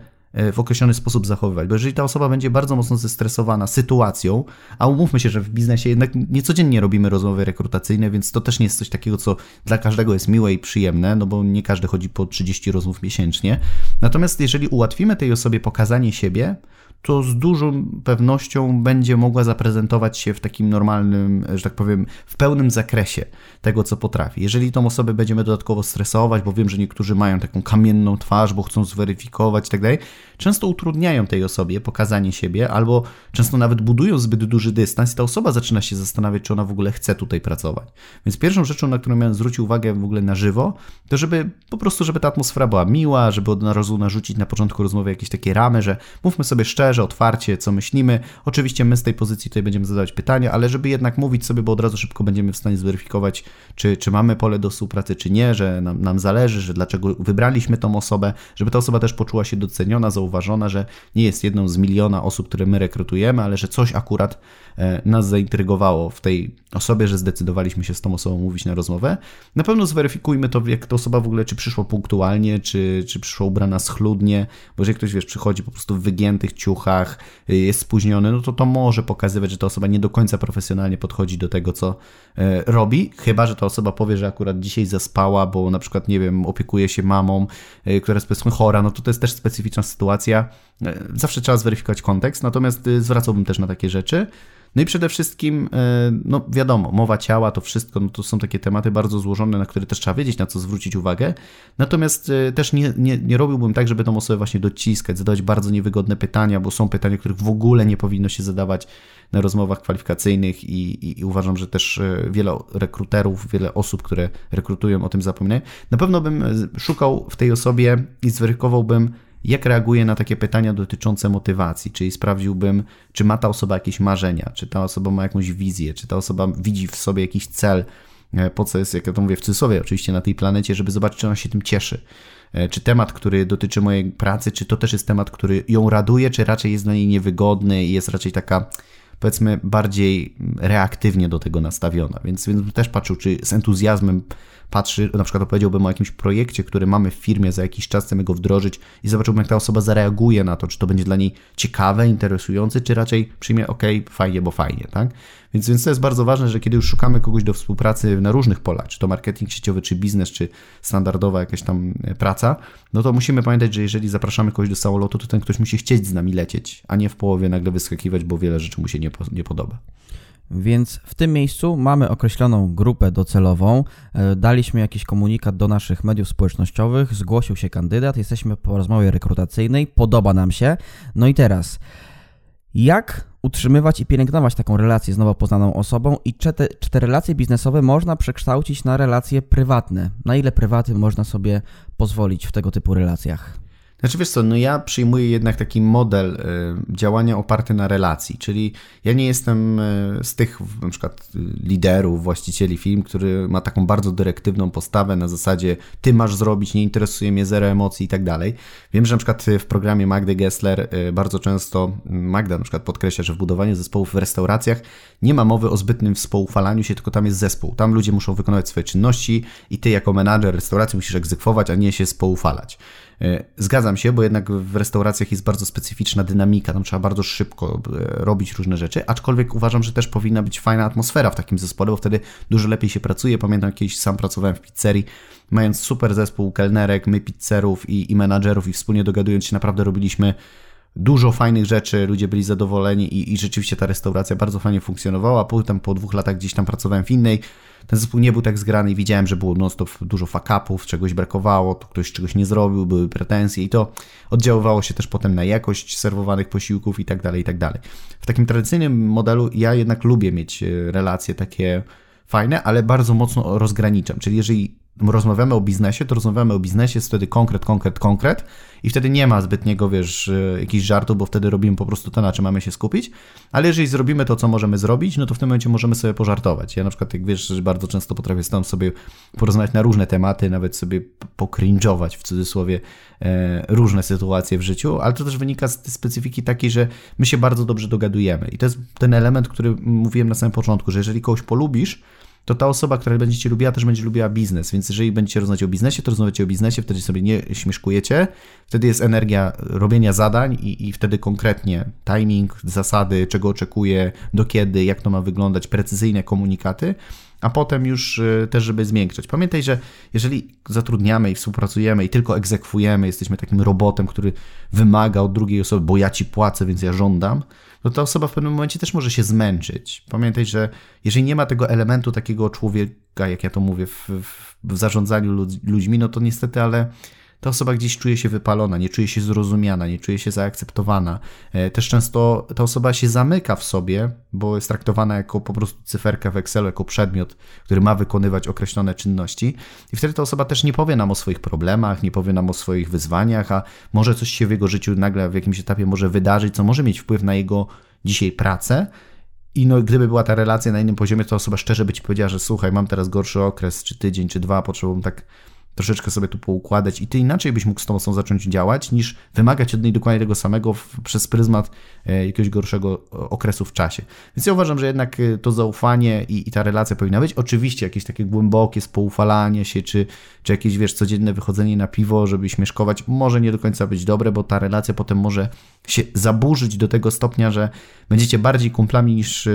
w określony sposób zachowywać. Bo jeżeli ta osoba będzie bardzo mocno zestresowana sytuacją, a umówmy się, że w biznesie jednak niecodziennie robimy rozmowy rekrutacyjne, więc to też nie jest coś takiego, co dla każdego jest miłe i przyjemne, no bo nie każdy chodzi po 30 rozmów miesięcznie. Natomiast jeżeli ułatwimy tej osobie pokazanie siebie, to z dużą pewnością będzie mogła zaprezentować się w takim normalnym, że tak powiem, w pełnym zakresie tego, co potrafi. Jeżeli tą osobę będziemy dodatkowo stresować, bo wiem, że niektórzy mają taką kamienną twarz, bo chcą zweryfikować i tak dalej, często utrudniają tej osobie pokazanie siebie, albo często nawet budują zbyt duży dystans i ta osoba zaczyna się zastanawiać, czy ona w ogóle chce tutaj pracować. Więc pierwszą rzeczą, na którą miałem zwrócić uwagę w ogóle na żywo, to żeby po prostu, żeby ta atmosfera była miła, żeby od razu narzucić na początku rozmowy jakieś takie ramy, że mówmy sobie szczerze, otwarcie, co myślimy. Oczywiście my z tej pozycji tutaj będziemy zadawać pytania, ale żeby jednak mówić sobie, bo od razu szybko będziemy w stanie zweryfikować, czy, czy mamy pole do współpracy, czy nie, że nam, nam zależy, że dlaczego wybraliśmy tą osobę, żeby ta osoba też poczuła się doceniona, zauważona, że nie jest jedną z miliona osób, które my rekrutujemy, ale że coś akurat e, nas zaintrygowało w tej osobie, że zdecydowaliśmy się z tą osobą mówić na rozmowę. Na pewno zweryfikujmy to, jak ta osoba w ogóle, czy przyszła punktualnie, czy, czy przyszła ubrana schludnie, bo jeżeli ktoś, wiesz, przychodzi po prostu w wygiętych ciuchach, y, jest spóźniony, no to to może pokazywać, że ta osoba nie do końca profesjonalnie podchodzi do tego, co e, robi, chyba, że ta osoba powie, że akurat dzisiaj zaspała, bo na przykład, nie wiem, opiekuje się mamą, e, która jest powiedzmy chora, no to to jest też specyficzna sytuacja. E, zawsze trzeba zweryfikować kontekst, natomiast y, zwracałbym też na takie rzeczy. No i przede wszystkim, e, no wiadomo, mowa ciała, to wszystko, no to są takie tematy bardzo złożone, na które też trzeba wiedzieć, na co zwrócić uwagę. Natomiast e, też nie, nie, nie robiłbym tak, żeby tą osobę właśnie dociskać, zadawać bardzo niewygodne pytania, bo są pytania, których w ogóle nie powinno się zadawać na rozmowach kwalifikacyjnych i, i, i uważam, że też e, wiele rekruterów, wiele osób, które rekrutują o tym zapominają. Na pewno bym szukał w tej osobie i zweryfikowałbym, jak reaguje na takie pytania dotyczące motywacji, czyli sprawdziłbym, czy ma ta osoba jakieś marzenia, czy ta osoba ma jakąś wizję, czy ta osoba widzi w sobie jakiś cel, e, po co jest, jak ja to mówię w cudzysłowie, oczywiście na tej planecie, żeby zobaczyć, czy ona się tym cieszy. E, czy temat, który dotyczy mojej pracy, czy to też jest temat, który ją raduje, czy raczej jest dla niej niewygodny i jest raczej taka powiedzmy bardziej reaktywnie do tego nastawiona, więc, więc też patrzył, czy z entuzjazmem patrzy, na przykład opowiedziałbym o jakimś projekcie, który mamy w firmie, za jakiś czas chcemy go wdrożyć i zobaczyłbym, jak ta osoba zareaguje na to, czy to będzie dla niej ciekawe, interesujące, czy raczej przyjmie, ok, fajnie, bo fajnie, tak? Więc, więc to jest bardzo ważne, że kiedy już szukamy kogoś do współpracy na różnych polach, czy to marketing sieciowy, czy biznes, czy standardowa jakaś tam e, praca, no to musimy pamiętać, że jeżeli zapraszamy kogoś do samolotu, to ten ktoś musi chcieć z nami lecieć, a nie w połowie nagle wyskakiwać, bo wiele rzeczy mu się nie, nie podoba. Więc w tym miejscu mamy określoną grupę docelową. E, daliśmy jakiś komunikat do naszych mediów społecznościowych, zgłosił się kandydat, jesteśmy po rozmowie rekrutacyjnej, podoba nam się. No i teraz, jak utrzymywać i pielęgnować taką relację z nowo poznaną osobą i czy te, czy te relacje biznesowe można przekształcić na relacje prywatne? Na ile prywaty można sobie pozwolić w tego typu relacjach? Znaczy wiesz co, no ja przyjmuję jednak taki model y, działania oparty na relacji, czyli ja nie jestem y, z tych na przykład y, liderów, właścicieli firm, który ma taką bardzo dyrektywną postawę na zasadzie ty masz zrobić, nie interesuje mnie zero emocji i tak dalej. Wiem, że na przykład w programie Magdy Gessler bardzo często Magda na przykład podkreśla, że w budowaniu zespołów w restauracjach nie ma mowy o zbytnym współfalaniu się, tylko tam jest zespół. Tam ludzie muszą wykonywać swoje czynności i ty jako menadżer restauracji musisz egzekwować, a nie się współfalać. E, zgadzam się, bo jednak w restauracjach jest bardzo specyficzna dynamika, tam trzeba bardzo szybko e, robić różne rzeczy, aczkolwiek uważam, że też powinna być fajna atmosfera w takim zespole, bo wtedy dużo lepiej się pracuje. Pamiętam kiedyś sam pracowałem w pizzerii, mając super zespół kelnerek, my pizzerów i, i menadżerów i wspólnie dogadując się naprawdę robiliśmy dużo fajnych rzeczy, ludzie byli zadowoleni i, i rzeczywiście ta restauracja bardzo fajnie funkcjonowała. Potem po dwóch latach gdzieś tam pracowałem w innej, ten zespół nie był tak zgrany i widziałem, że było non-stop dużo fuck-upów, czegoś brakowało, to ktoś czegoś nie zrobił, były pretensje i to oddziaływało się też potem na jakość serwowanych posiłków i tak dalej, i tak dalej. W takim tradycyjnym modelu ja jednak lubię mieć e, relacje takie fajne, ale bardzo mocno rozgraniczam, czyli jeżeli rozmawiamy o biznesie, to rozmawiamy o biznesie, jest wtedy konkret, konkret, konkret i wtedy nie ma zbytniego, wiesz, e, jakichś żartów, bo wtedy robimy po prostu to, na czym mamy się skupić, ale jeżeli zrobimy to, co możemy zrobić, no to w tym momencie możemy sobie pożartować. Ja na przykład, jak wiesz, bardzo często potrafię stąd sobie porozmawiać na różne tematy, nawet sobie pokringować w cudzysłowie e, różne sytuacje w życiu, ale to też wynika z specyfiki takiej, że my się bardzo dobrze dogadujemy i to jest ten element, który mówiłem na samym początku, że jeżeli kogoś polubisz, to ta osoba, która będzie Cię lubiła, też będzie lubiła biznes. Więc jeżeli będziecie rozmawiać o biznesie, to rozmawiacie o biznesie, wtedy sobie nie śmieszkujecie, wtedy jest energia robienia zadań i, i wtedy konkretnie timing, zasady, czego oczekuję, do kiedy, jak to ma wyglądać, precyzyjne komunikaty a potem już y, też, żeby zmiękczać. Pamiętaj, że jeżeli zatrudniamy i współpracujemy i tylko egzekwujemy, jesteśmy takim robotem, który wymaga od drugiej osoby, bo ja ci płacę, więc ja żądam, no to ta osoba w pewnym momencie też może się zmęczyć. Pamiętaj, że jeżeli nie ma tego elementu takiego człowieka, jak ja to mówię, w, w zarządzaniu ludźmi, no to niestety, ale ta osoba gdzieś czuje się wypalona, nie czuje się zrozumiana, nie czuje się zaakceptowana. E, też często ta osoba się zamyka w sobie, bo jest traktowana jako po prostu cyferka w Excelu, jako przedmiot, który ma wykonywać określone czynności. I wtedy ta osoba też nie powie nam o swoich problemach, nie powie nam o swoich wyzwaniach, a może coś się w jego życiu nagle w jakimś etapie może wydarzyć, co może mieć wpływ na jego dzisiaj pracę. I no, gdyby była ta relacja na innym poziomie, to osoba szczerze by ci powiedziała, że słuchaj, mam teraz gorszy okres, czy tydzień, czy dwa, potrzebujemy tak troszeczkę sobie tu poukładać i ty inaczej byś mógł z tą osobą zacząć działać, niż wymagać od niej dokładnie tego samego w, przez pryzmat e, jakiegoś gorszego okresu w czasie. Więc ja uważam, że jednak e, to zaufanie i, i ta relacja powinna być. Oczywiście jakieś takie głębokie spoufalanie się, czy, czy jakieś, wiesz, codzienne wychodzenie na piwo, żeby śmieszkować, może nie do końca być dobre, bo ta relacja potem może się zaburzyć do tego stopnia, że będziecie bardziej kumplami niż e,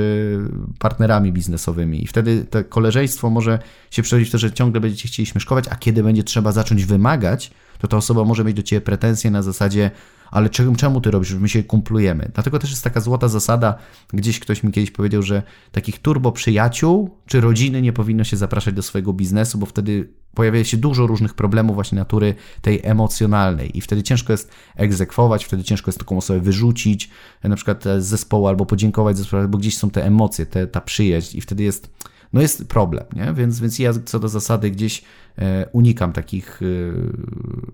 partnerami biznesowymi i wtedy to koleżeństwo może się przerodzić w to, że ciągle będziecie chcieli śmieszkować, a kiedy będzie trzeba zacząć wymagać, to ta osoba może mieć do ciebie pretensje na zasadzie, ale czemu, czemu ty robisz, my się kumplujemy. Dlatego też jest taka złota zasada, gdzieś ktoś mi kiedyś powiedział, że takich turbo przyjaciół czy rodziny nie powinno się zapraszać do swojego biznesu, bo wtedy pojawia się dużo różnych problemów właśnie natury tej emocjonalnej i wtedy ciężko jest egzekwować, wtedy ciężko jest taką osobę wyrzucić na przykład z zespołu albo podziękować zespołowi, bo gdzieś są te emocje, te, ta przyjaźń i wtedy jest no jest problem, nie? Więc, więc ja co do zasady gdzieś e, unikam takich e,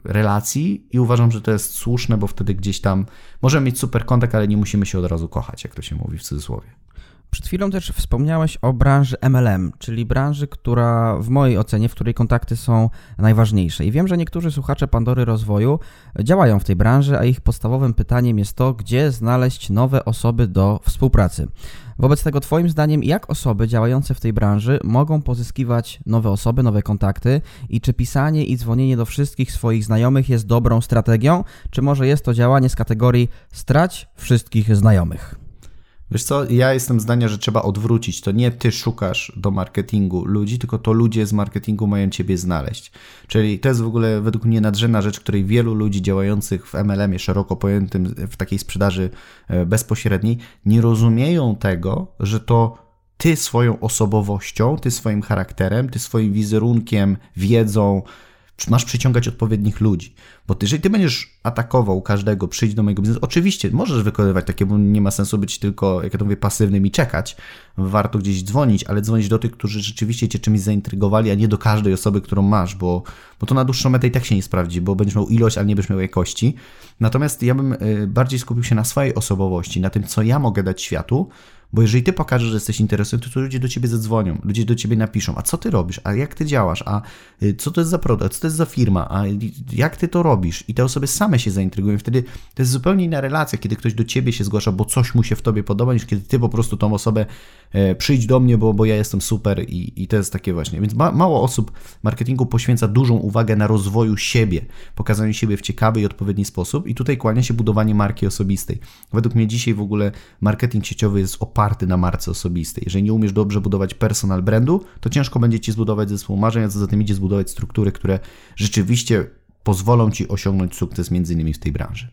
relacji i uważam, że to jest słuszne, bo wtedy gdzieś tam możemy mieć super kontakt, ale nie musimy się od razu kochać, jak to się mówi w cudzysłowie. Przed chwilą też wspomniałeś o branży MLM, czyli branży, która w mojej ocenie, w której kontakty są najważniejsze. I wiem, że niektórzy słuchacze Pandory Rozwoju działają w tej branży, a ich podstawowym pytaniem jest to, gdzie znaleźć nowe osoby do współpracy. Wobec tego, Twoim zdaniem, jak osoby działające w tej branży mogą pozyskiwać nowe osoby, nowe kontakty i czy pisanie i dzwonienie do wszystkich swoich znajomych jest dobrą strategią, czy może jest to działanie z kategorii strać wszystkich znajomych? Wiesz co, ja jestem zdania, że trzeba odwrócić. To nie ty szukasz do marketingu ludzi, tylko to ludzie z marketingu mają ciebie znaleźć. Czyli to jest w ogóle według mnie nadrzędna rzecz, której wielu ludzi działających w MLM-ie, szeroko pojętym, w takiej sprzedaży e, bezpośredniej, nie rozumieją tego, że to ty swoją osobowością, ty swoim charakterem, ty swoim wizerunkiem, wiedzą, masz przyciągać odpowiednich ludzi. Bo ty, jeżeli ty będziesz atakował każdego, przyjdź do mojego biznesu, oczywiście możesz wykonywać takie, bo nie ma sensu być tylko, jak ja to mówię, pasywnym i czekać. Warto gdzieś dzwonić, ale dzwonić do tych, którzy rzeczywiście cię czymś zaintrygowali, a nie do każdej osoby, którą masz, bo, bo to na dłuższą metę i tak się nie sprawdzi, bo będziesz miał ilość, ale nie będziesz miał jakości. Natomiast ja bym y, bardziej skupił się na swojej osobowości, na tym, co ja mogę dać światu, bo jeżeli ty pokażesz, że jesteś interesujący, to ludzie do ciebie zadzwonią, ludzie do ciebie napiszą, a co ty robisz, a jak ty działasz, a y, co to jest za produkt, co to jest za firma, a jak ty to robisz. I te osoby same się zaintrygują. Wtedy to jest zupełnie inna relacja, kiedy ktoś do ciebie się zgłasza, bo coś mu się w tobie podoba, niż kiedy ty po prostu tą osobę e, przyjdź do mnie, bo, bo ja jestem super i, i to jest takie właśnie. Więc ma, mało osób marketingu poświęca dużą uwagę na rozwoju siebie, pokazaniu siebie w ciekawy i odpowiedni sposób i tutaj kłania się budowanie marki osobistej. Według mnie dzisiaj w ogóle marketing sieciowy jest oparty na marce osobistej. Jeżeli nie umiesz dobrze budować personal brandu, to ciężko będzie ci zbudować zespół marzeń, a co za tym idzie zbudować struktury, które rzeczywiście pozwolą ci osiągnąć sukces między innymi w tej branży.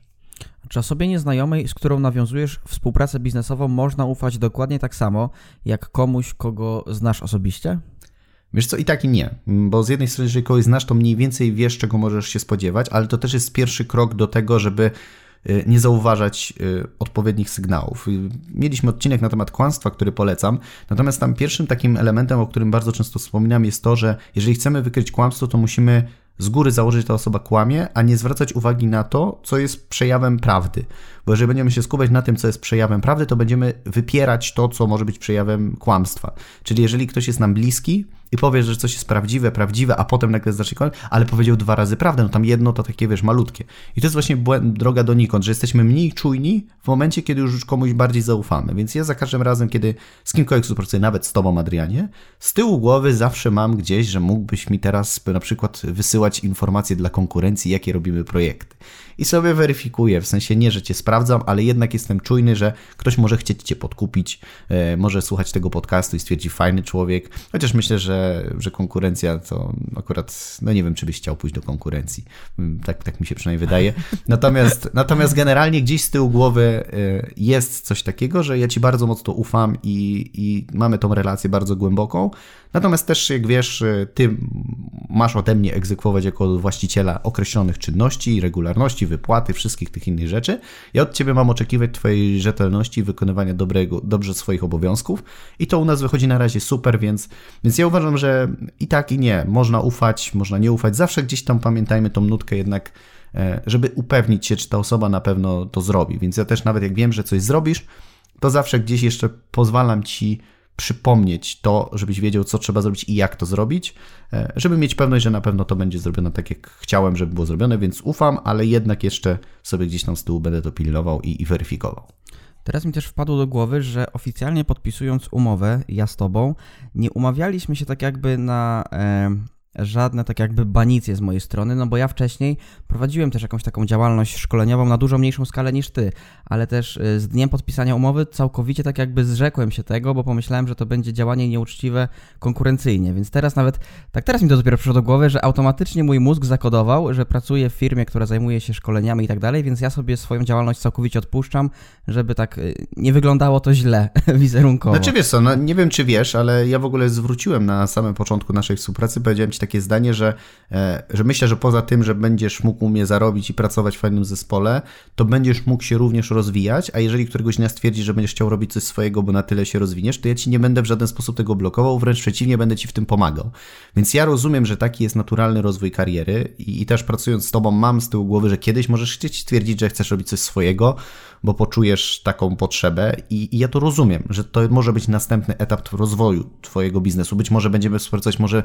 Czy osobie nieznajomej, z którą nawiązujesz współpracę biznesową, można ufać dokładnie tak samo, jak komuś, kogo znasz osobiście? Wiesz co, i tak i nie, bo z jednej strony, jeżeli kogoś znasz, to mniej więcej wiesz, czego możesz się spodziewać, ale to też jest pierwszy krok do tego, żeby nie zauważać y, odpowiednich sygnałów. Y, mieliśmy odcinek na temat kłamstwa, który polecam, natomiast tam pierwszym takim elementem, o którym bardzo często wspominam, jest to, że jeżeli chcemy wykryć kłamstwo, to musimy z góry założyć, że ta osoba kłamie, a nie zwracać uwagi na to, co jest przejawem prawdy. Bo jeżeli będziemy się skupiać na tym, co jest przejawem prawdy, to będziemy wypierać to, co może być przejawem kłamstwa. Czyli jeżeli ktoś jest nam bliski, i powiesz, że coś jest prawdziwe, prawdziwe, a potem nagle zacznie kłamać, ale powiedział dwa razy prawdę, no tam jedno to takie, wiesz, malutkie. I to jest właśnie błęd, droga donikąd, że jesteśmy mniej czujni w momencie, kiedy już komuś bardziej zaufamy. Więc ja za każdym razem, kiedy z kimkolwiek współpracuję, nawet z tobą, Adrianie, z tyłu głowy zawsze mam gdzieś, że mógłbyś mi teraz na przykład wysyłać informacje dla konkurencji, jakie robimy projekty i sobie weryfikuję. W sensie nie, że cię sprawdzam, ale jednak jestem czujny, że ktoś może chcieć cię podkupić, e, może słuchać tego podcastu i stwierdzi fajny człowiek. Chociaż myślę, że że, konkurencja to akurat, no nie wiem, czy byś chciał pójść do konkurencji. Tak, tak mi się przynajmniej wydaje. Natomiast, natomiast generalnie gdzieś z tyłu głowy y, jest coś takiego, że ja ci bardzo mocno ufam i, i mamy tą relację bardzo głęboką. Natomiast też, jak wiesz, y, ty masz ode mnie egzekwować jako właściciela określonych czynności, regularności, wypłaty, wszystkich tych innych rzeczy. Ja od ciebie mam oczekiwać twojej rzetelności i wykonywania dobrego, dobrze swoich obowiązków i to u nas wychodzi na razie super, więc, więc ja uważam, że i tak i nie. Można ufać, można nie ufać. Zawsze gdzieś tam pamiętajmy tą nutkę jednak e, żeby upewnić się, czy ta osoba na pewno to zrobi. Więc ja też nawet jak wiem, że coś zrobisz, to zawsze gdzieś jeszcze pozwalam ci przypomnieć to, żebyś wiedział, co trzeba zrobić i jak to zrobić, e, żeby mieć pewność, że na pewno to będzie zrobione tak, jak chciałem, żeby było zrobione, więc ufam, ale jednak jeszcze sobie gdzieś tam z tyłu będę to pilnował i, i weryfikował. Teraz mi też wpadło do głowy, że oficjalnie podpisując umowę, ja z tobą, nie umawialiśmy się tak jakby na żadne tak jakby banicje z mojej strony, no bo ja wcześniej prowadziłem też jakąś taką działalność szkoleniową na dużo mniejszą skalę niż ty, ale też y, z dniem podpisania umowy całkowicie tak jakby zrzekłem się tego, bo pomyślałem, że to będzie działanie nieuczciwe konkurencyjnie, więc teraz nawet, tak teraz mi to dopiero przyszło do głowy, że automatycznie mój mózg zakodował, że pracuję w firmie, która zajmuje się szkoleniami i tak dalej, więc ja sobie swoją działalność całkowicie odpuszczam, żeby tak y, nie wyglądało to źle wizerunkowo. Znaczy wiesz co, no nie wiem czy wiesz, ale ja w ogóle zwróciłem na samym początku naszej współpracy, powiedziałem ci takie zdanie, że, e, że myślę, że poza tym, że będziesz mógł mnie zarobić i pracować w fajnym zespole, to będziesz mógł się również rozwijać, a jeżeli któregoś dnia stwierdzisz, że będziesz chciał robić coś swojego, bo na tyle się rozwiniesz, to ja ci nie będę w żaden sposób tego blokował, wręcz przeciwnie, będę ci w tym pomagał. Więc ja rozumiem, że taki jest naturalny rozwój kariery i, i też pracując z tobą mam z tyłu głowy, że kiedyś możesz chcieć stwierdzić, że chcesz robić coś swojego, bo poczujesz taką potrzebę i, i, ja to rozumiem, że to może być następny etap rozwoju twojego biznesu. Być może będziemy współpracować może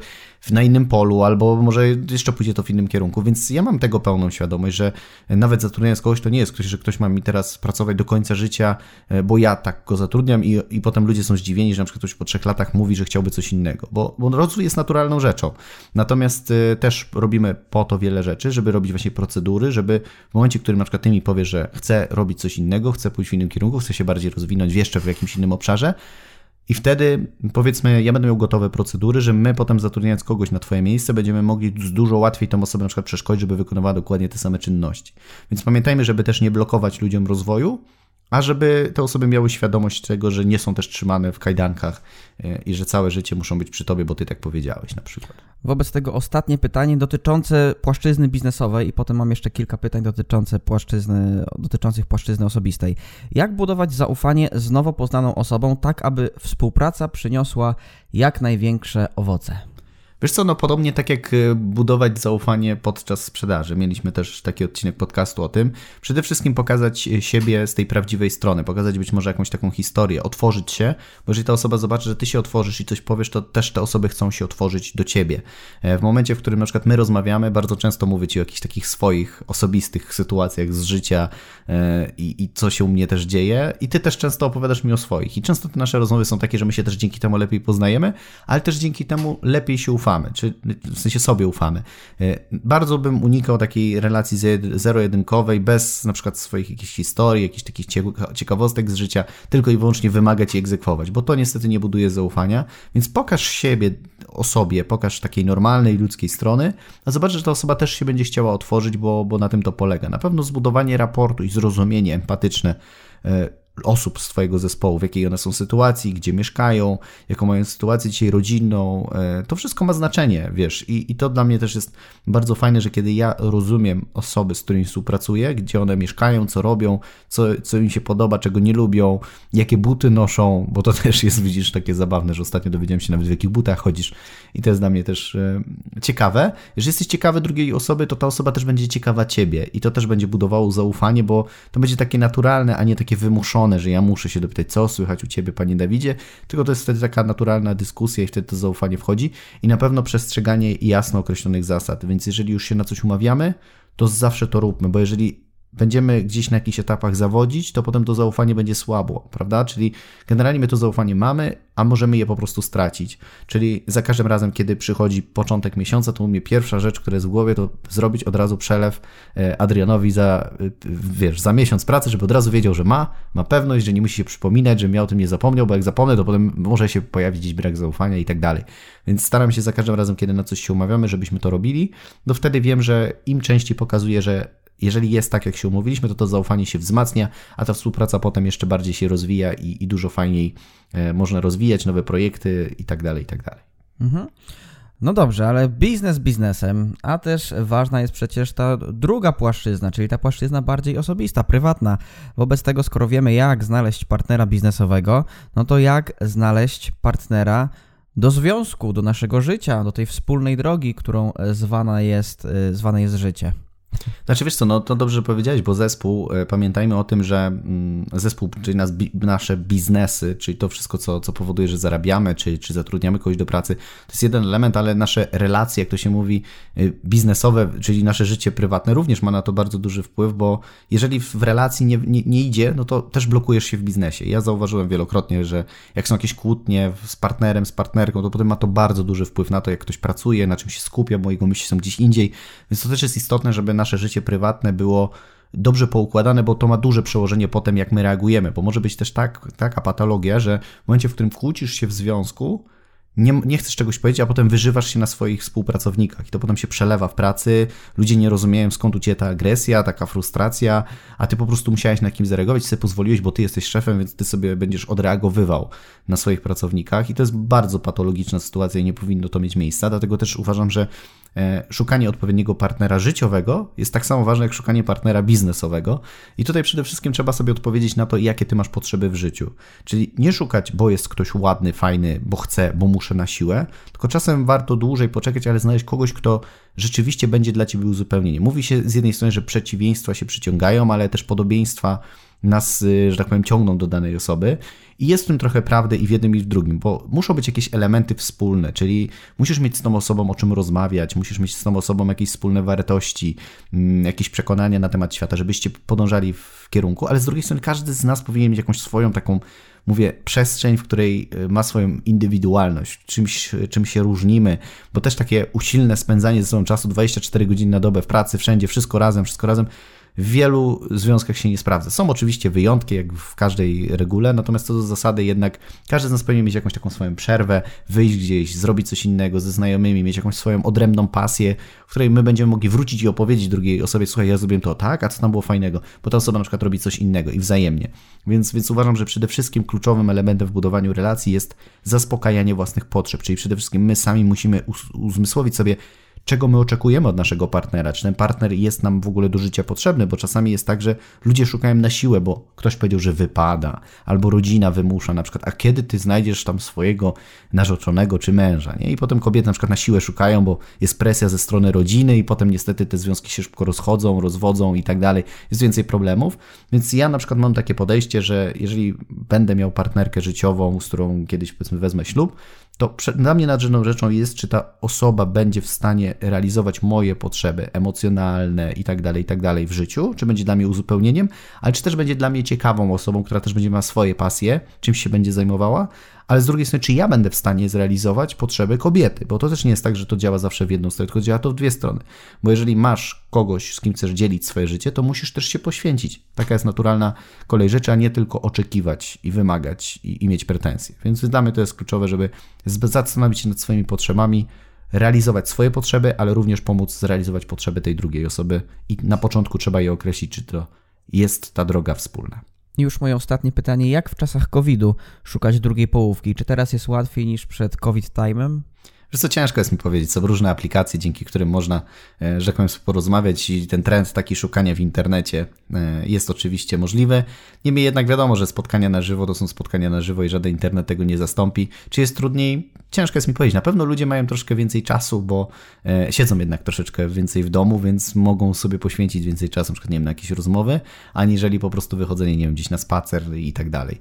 na innym polu, albo może jeszcze pójdzie to w innym kierunku, więc ja mam tego pełną świadomość, że nawet zatrudniając kogoś, to nie jest ktoś, że ktoś ma mi teraz pracować do końca życia, e, bo ja tak go zatrudniam i, i potem ludzie są zdziwieni, że na przykład ktoś po trzech latach mówi, że chciałby coś innego, bo, bo rozwój jest naturalną rzeczą. Natomiast e, też robimy po to wiele rzeczy, żeby robić właśnie procedury, żeby w momencie, w którym na przykład ty mi powiesz, że chcę robić coś innego, chcę pójść w innym kierunku, chcę się bardziej rozwinąć jeszcze w jakimś innym obszarze. I wtedy, powiedzmy, ja będę miał gotowe procedury, że my potem zatrudniając kogoś na Twoje miejsce, będziemy mogli dużo łatwiej tą osobę na przykład przeszkodzić, żeby wykonywała dokładnie te same czynności. Więc pamiętajmy, żeby też nie blokować ludziom rozwoju, a żeby te osoby miały świadomość tego, że nie są też trzymane w kajdankach e, i że całe życie muszą być przy tobie, bo ty tak powiedziałeś na przykład. Wobec tego ostatnie pytanie dotyczące płaszczyzny biznesowej i potem mam jeszcze kilka pytań dotyczące płaszczyzny, dotyczących płaszczyzny osobistej. Jak budować zaufanie z nowo poznaną osobą tak, aby współpraca przyniosła jak największe owoce? Wiesz co, no podobnie tak jak e, budować zaufanie podczas sprzedaży. Mieliśmy też taki odcinek podcastu o tym. Przede wszystkim pokazać e, siebie z tej prawdziwej strony, pokazać być może jakąś taką historię, otworzyć się, bo jeżeli ta osoba zobaczy, że ty się otworzysz i coś powiesz, to też te osoby chcą się otworzyć do ciebie. E, w momencie, w którym na przykład my rozmawiamy, bardzo często mówię ci o jakichś takich swoich osobistych sytuacjach z życia i, i co się u mnie też dzieje i ty też często opowiadasz mi o swoich. I często te nasze rozmowy są takie, że my się też dzięki temu lepiej poznajemy, ale też dzięki temu lepiej się ufamy ufamy, czy w sensie sobie ufamy. E, bardzo bym unikał takiej relacji zero-jedynkowej, bez na przykład swoich jakichś historii, jakichś takich ciekawostek z życia, tylko i wyłącznie wymagać i egzekwować, bo to niestety nie buduje zaufania, więc pokaż siebie o sobie, pokaż takiej normalnej ludzkiej strony, a zobacz, że ta osoba też się będzie chciała otworzyć, bo, bo na tym to polega. Na pewno zbudowanie raportu i zrozumienie empatyczne e, osób z Twojego zespołu, w jakiej one są sytuacji, gdzie mieszkają, jaką mają sytuację dzisiaj rodzinną. E, to wszystko ma znaczenie, wiesz, i, i to dla mnie też jest bardzo fajne, że kiedy ja rozumiem osoby, z którymi współpracuję, gdzie one mieszkają, co robią, co, co im się podoba, czego nie lubią, jakie buty noszą, bo to też jest, widzisz, takie zabawne, że ostatnio dowiedziałem się nawet w jakich butach chodzisz i to jest dla mnie też e, ciekawe. Jeżeli jesteś ciekawy drugiej osoby, to ta osoba też będzie ciekawa ciebie i to też będzie budowało zaufanie, bo to będzie takie naturalne, a nie takie wymuszone że ja muszę się dopytać, co słychać u ciebie, panie Dawidzie, tylko to jest wtedy taka naturalna dyskusja i wtedy to zaufanie wchodzi i na pewno przestrzeganie jasno określonych zasad. Więc jeżeli już się na coś umawiamy, to zawsze to róbmy, bo jeżeli będziemy gdzieś na jakichś etapach zawodzić, to potem to zaufanie będzie słabło, prawda? Czyli generalnie my to zaufanie mamy, a możemy je po prostu stracić. Czyli za każdym razem, kiedy przychodzi początek miesiąca, to u mnie pierwsza rzecz, która jest w głowie, to zrobić od razu przelew e, Adrianowi za, e, wiesz, za miesiąc pracy, żeby od razu wiedział, że ma, ma pewność, że nie musi się przypominać, że miał o tym nie zapomniał, bo jak zapomnę, to potem może się pojawić gdzieś brak zaufania i tak dalej. Więc staram się za każdym razem, kiedy na coś się umawiamy, żebyśmy to robili, no wtedy wiem, że im częściej pokazuję, że jeżeli jest tak, jak się umówiliśmy, to to zaufanie się wzmacnia, a ta współpraca potem jeszcze bardziej się rozwija i, i dużo fajniej e, można rozwijać nowe projekty i tak dalej, i tak dalej. Mhm. No dobrze, ale biznes biznesem, a też ważna jest przecież ta druga płaszczyzna, czyli ta płaszczyzna bardziej osobista, prywatna. Wobec tego, skoro wiemy, jak znaleźć partnera biznesowego, no to jak znaleźć partnera do związku, do naszego życia, do tej wspólnej drogi, którą zwana jest, e, zwane jest życie. Znaczy wiesz co, no to dobrze powiedziałeś, bo zespół, e, pamiętajmy o tym, że mm, zespół, czyli nas, nasze biznesy, czyli to wszystko, co, co powoduje, że zarabiamy, czy, czy zatrudniamy kogoś do pracy, to jest jeden element, ale nasze relacje, jak to się mówi, e, biznesowe, czyli nasze życie prywatne również ma na to bardzo duży wpływ, bo jeżeli w relacji nie, nie, nie idzie, no to też blokujesz się w biznesie. Ja zauważyłem wielokrotnie, że jak są jakieś kłótnie z partnerem, z partnerką, to potem ma to bardzo duży wpływ na to, jak ktoś pracuje, na czym się skupia, bo jego myśli są gdzieś indziej, więc to też jest istotne, żeby nasze życie prywatne było dobrze poukładane, bo to ma duże przełożenie potem, jak my reagujemy, bo może być też tak, taka patologia, że w momencie, w którym kłócisz się w związku, nie, nie chcesz czegoś powiedzieć, a potem wyżywasz się na swoich współpracownikach i to potem się przelewa w pracy, ludzie nie rozumieją skąd u Ciebie ta agresja, taka frustracja, a Ty po prostu musiałeś na kimś zareagować, sobie pozwoliłeś, bo Ty jesteś szefem, więc Ty sobie będziesz odreagowywał na swoich pracownikach i to jest bardzo patologiczna sytuacja i nie powinno to mieć miejsca, dlatego też uważam, że szukanie odpowiedniego partnera życiowego jest tak samo ważne jak szukanie partnera biznesowego. I tutaj przede wszystkim trzeba sobie odpowiedzieć na to, jakie ty masz potrzeby w życiu. Czyli nie szukać, bo jest ktoś ładny, fajny, bo chcę, bo muszę na siłę, tylko czasem warto dłużej poczekać, ale znaleźć kogoś, kto rzeczywiście będzie dla ciebie uzupełnieniem. Mówi się z jednej strony, że przeciwieństwa się przyciągają, ale też podobieństwa nas, y, że tak powiem, ciągną do danej osoby. I jest w tym trochę prawdy i w jednym i w drugim, bo muszą być jakieś elementy wspólne, czyli musisz mieć z tą osobą o czym rozmawiać, musisz mieć z tą osobą jakieś wspólne wartości, mm, jakieś przekonania na temat świata, żebyście podążali w kierunku, ale z drugiej strony każdy z nas powinien mieć jakąś swoją taką mówię, przestrzeń, w której y, ma swoją indywidualność, czymś, czym się różnimy, bo też takie usilne spędzanie ze sobą czasu 24 godziny na dobę w pracy, wszędzie, wszystko razem, wszystko razem, w wielu związkach się nie sprawdza. Są oczywiście wyjątki, jak w każdej regule, natomiast co do zasady jednak każdy z nas powinien mieć jakąś taką swoją przerwę, wyjść gdzieś, zrobić coś innego ze znajomymi, mieć jakąś swoją odrębną pasję, w której my będziemy mogli wrócić i opowiedzieć drugiej osobie, słuchaj, ja zrobiłem to tak, a co tam było fajnego, bo ta osoba na przykład robi coś innego i wzajemnie. Więc, więc uważam, że przede wszystkim kluczowym elementem w budowaniu relacji jest zaspokajanie własnych potrzeb, czyli przede wszystkim my sami musimy uzmysłowić sobie, czego my oczekujemy od naszego partnera, czy ten partner jest nam w ogóle do życia potrzebny, bo czasami jest tak, że ludzie szukają na siłę, bo ktoś powiedział, że wypada, albo rodzina wymusza na przykład, a kiedy ty znajdziesz tam swojego narzeczonego czy męża, nie? I potem kobiety na przykład na siłę szukają, bo jest presja ze strony rodziny i potem niestety te związki się szybko rozchodzą, rozwodzą i tak dalej, jest więcej problemów, więc ja na przykład mam takie podejście, że jeżeli będę miał partnerkę życiową, z którą kiedyś powiedzmy wezmę ślub, to dla mnie nadrzędną rzeczą jest, czy ta osoba będzie w stanie realizować moje potrzeby emocjonalne i tak dalej, i tak dalej w życiu, czy będzie dla mnie uzupełnieniem, ale czy też będzie dla mnie ciekawą osobą, która też będzie miała swoje pasje, czymś się będzie zajmowała, ale z drugiej strony, czy ja będę w stanie zrealizować potrzeby kobiety, bo to też nie jest tak, że to działa zawsze w jedną stronę, tylko działa to w dwie strony. Bo jeżeli masz kogoś, z kim chcesz dzielić swoje życie, to musisz też się poświęcić. Taka jest naturalna kolej rzeczy, a nie tylko oczekiwać i wymagać i, i mieć pretensje. Więc dla mnie to jest kluczowe, żeby zastanowić się nad swoimi potrzebami, realizować swoje potrzeby, ale również pomóc zrealizować potrzeby tej drugiej osoby i na początku trzeba je określić, czy to jest ta droga wspólna. Już moje ostatnie pytanie, jak w czasach COVID-u szukać drugiej połówki? Czy teraz jest łatwiej niż przed COVID time'em? Wiesz co, ciężko jest mi powiedzieć. Są różne aplikacje, dzięki którym można, e, że tak powiem, porozmawiać i ten trend taki szukania w internecie e, jest oczywiście możliwy. Niemniej jednak wiadomo, że spotkania na żywo to są spotkania na żywo i żaden internet tego nie zastąpi. Czy jest trudniej? Ciężko jest mi powiedzieć. Na pewno ludzie mają troszkę więcej czasu, bo e, siedzą jednak troszeczkę więcej w domu, więc mogą sobie poświęcić więcej czasu, na przykład, nie wiem, na jakieś rozmowy, aniżeli po prostu wychodzenie, nie wiem, gdzieś na spacer i tak dalej.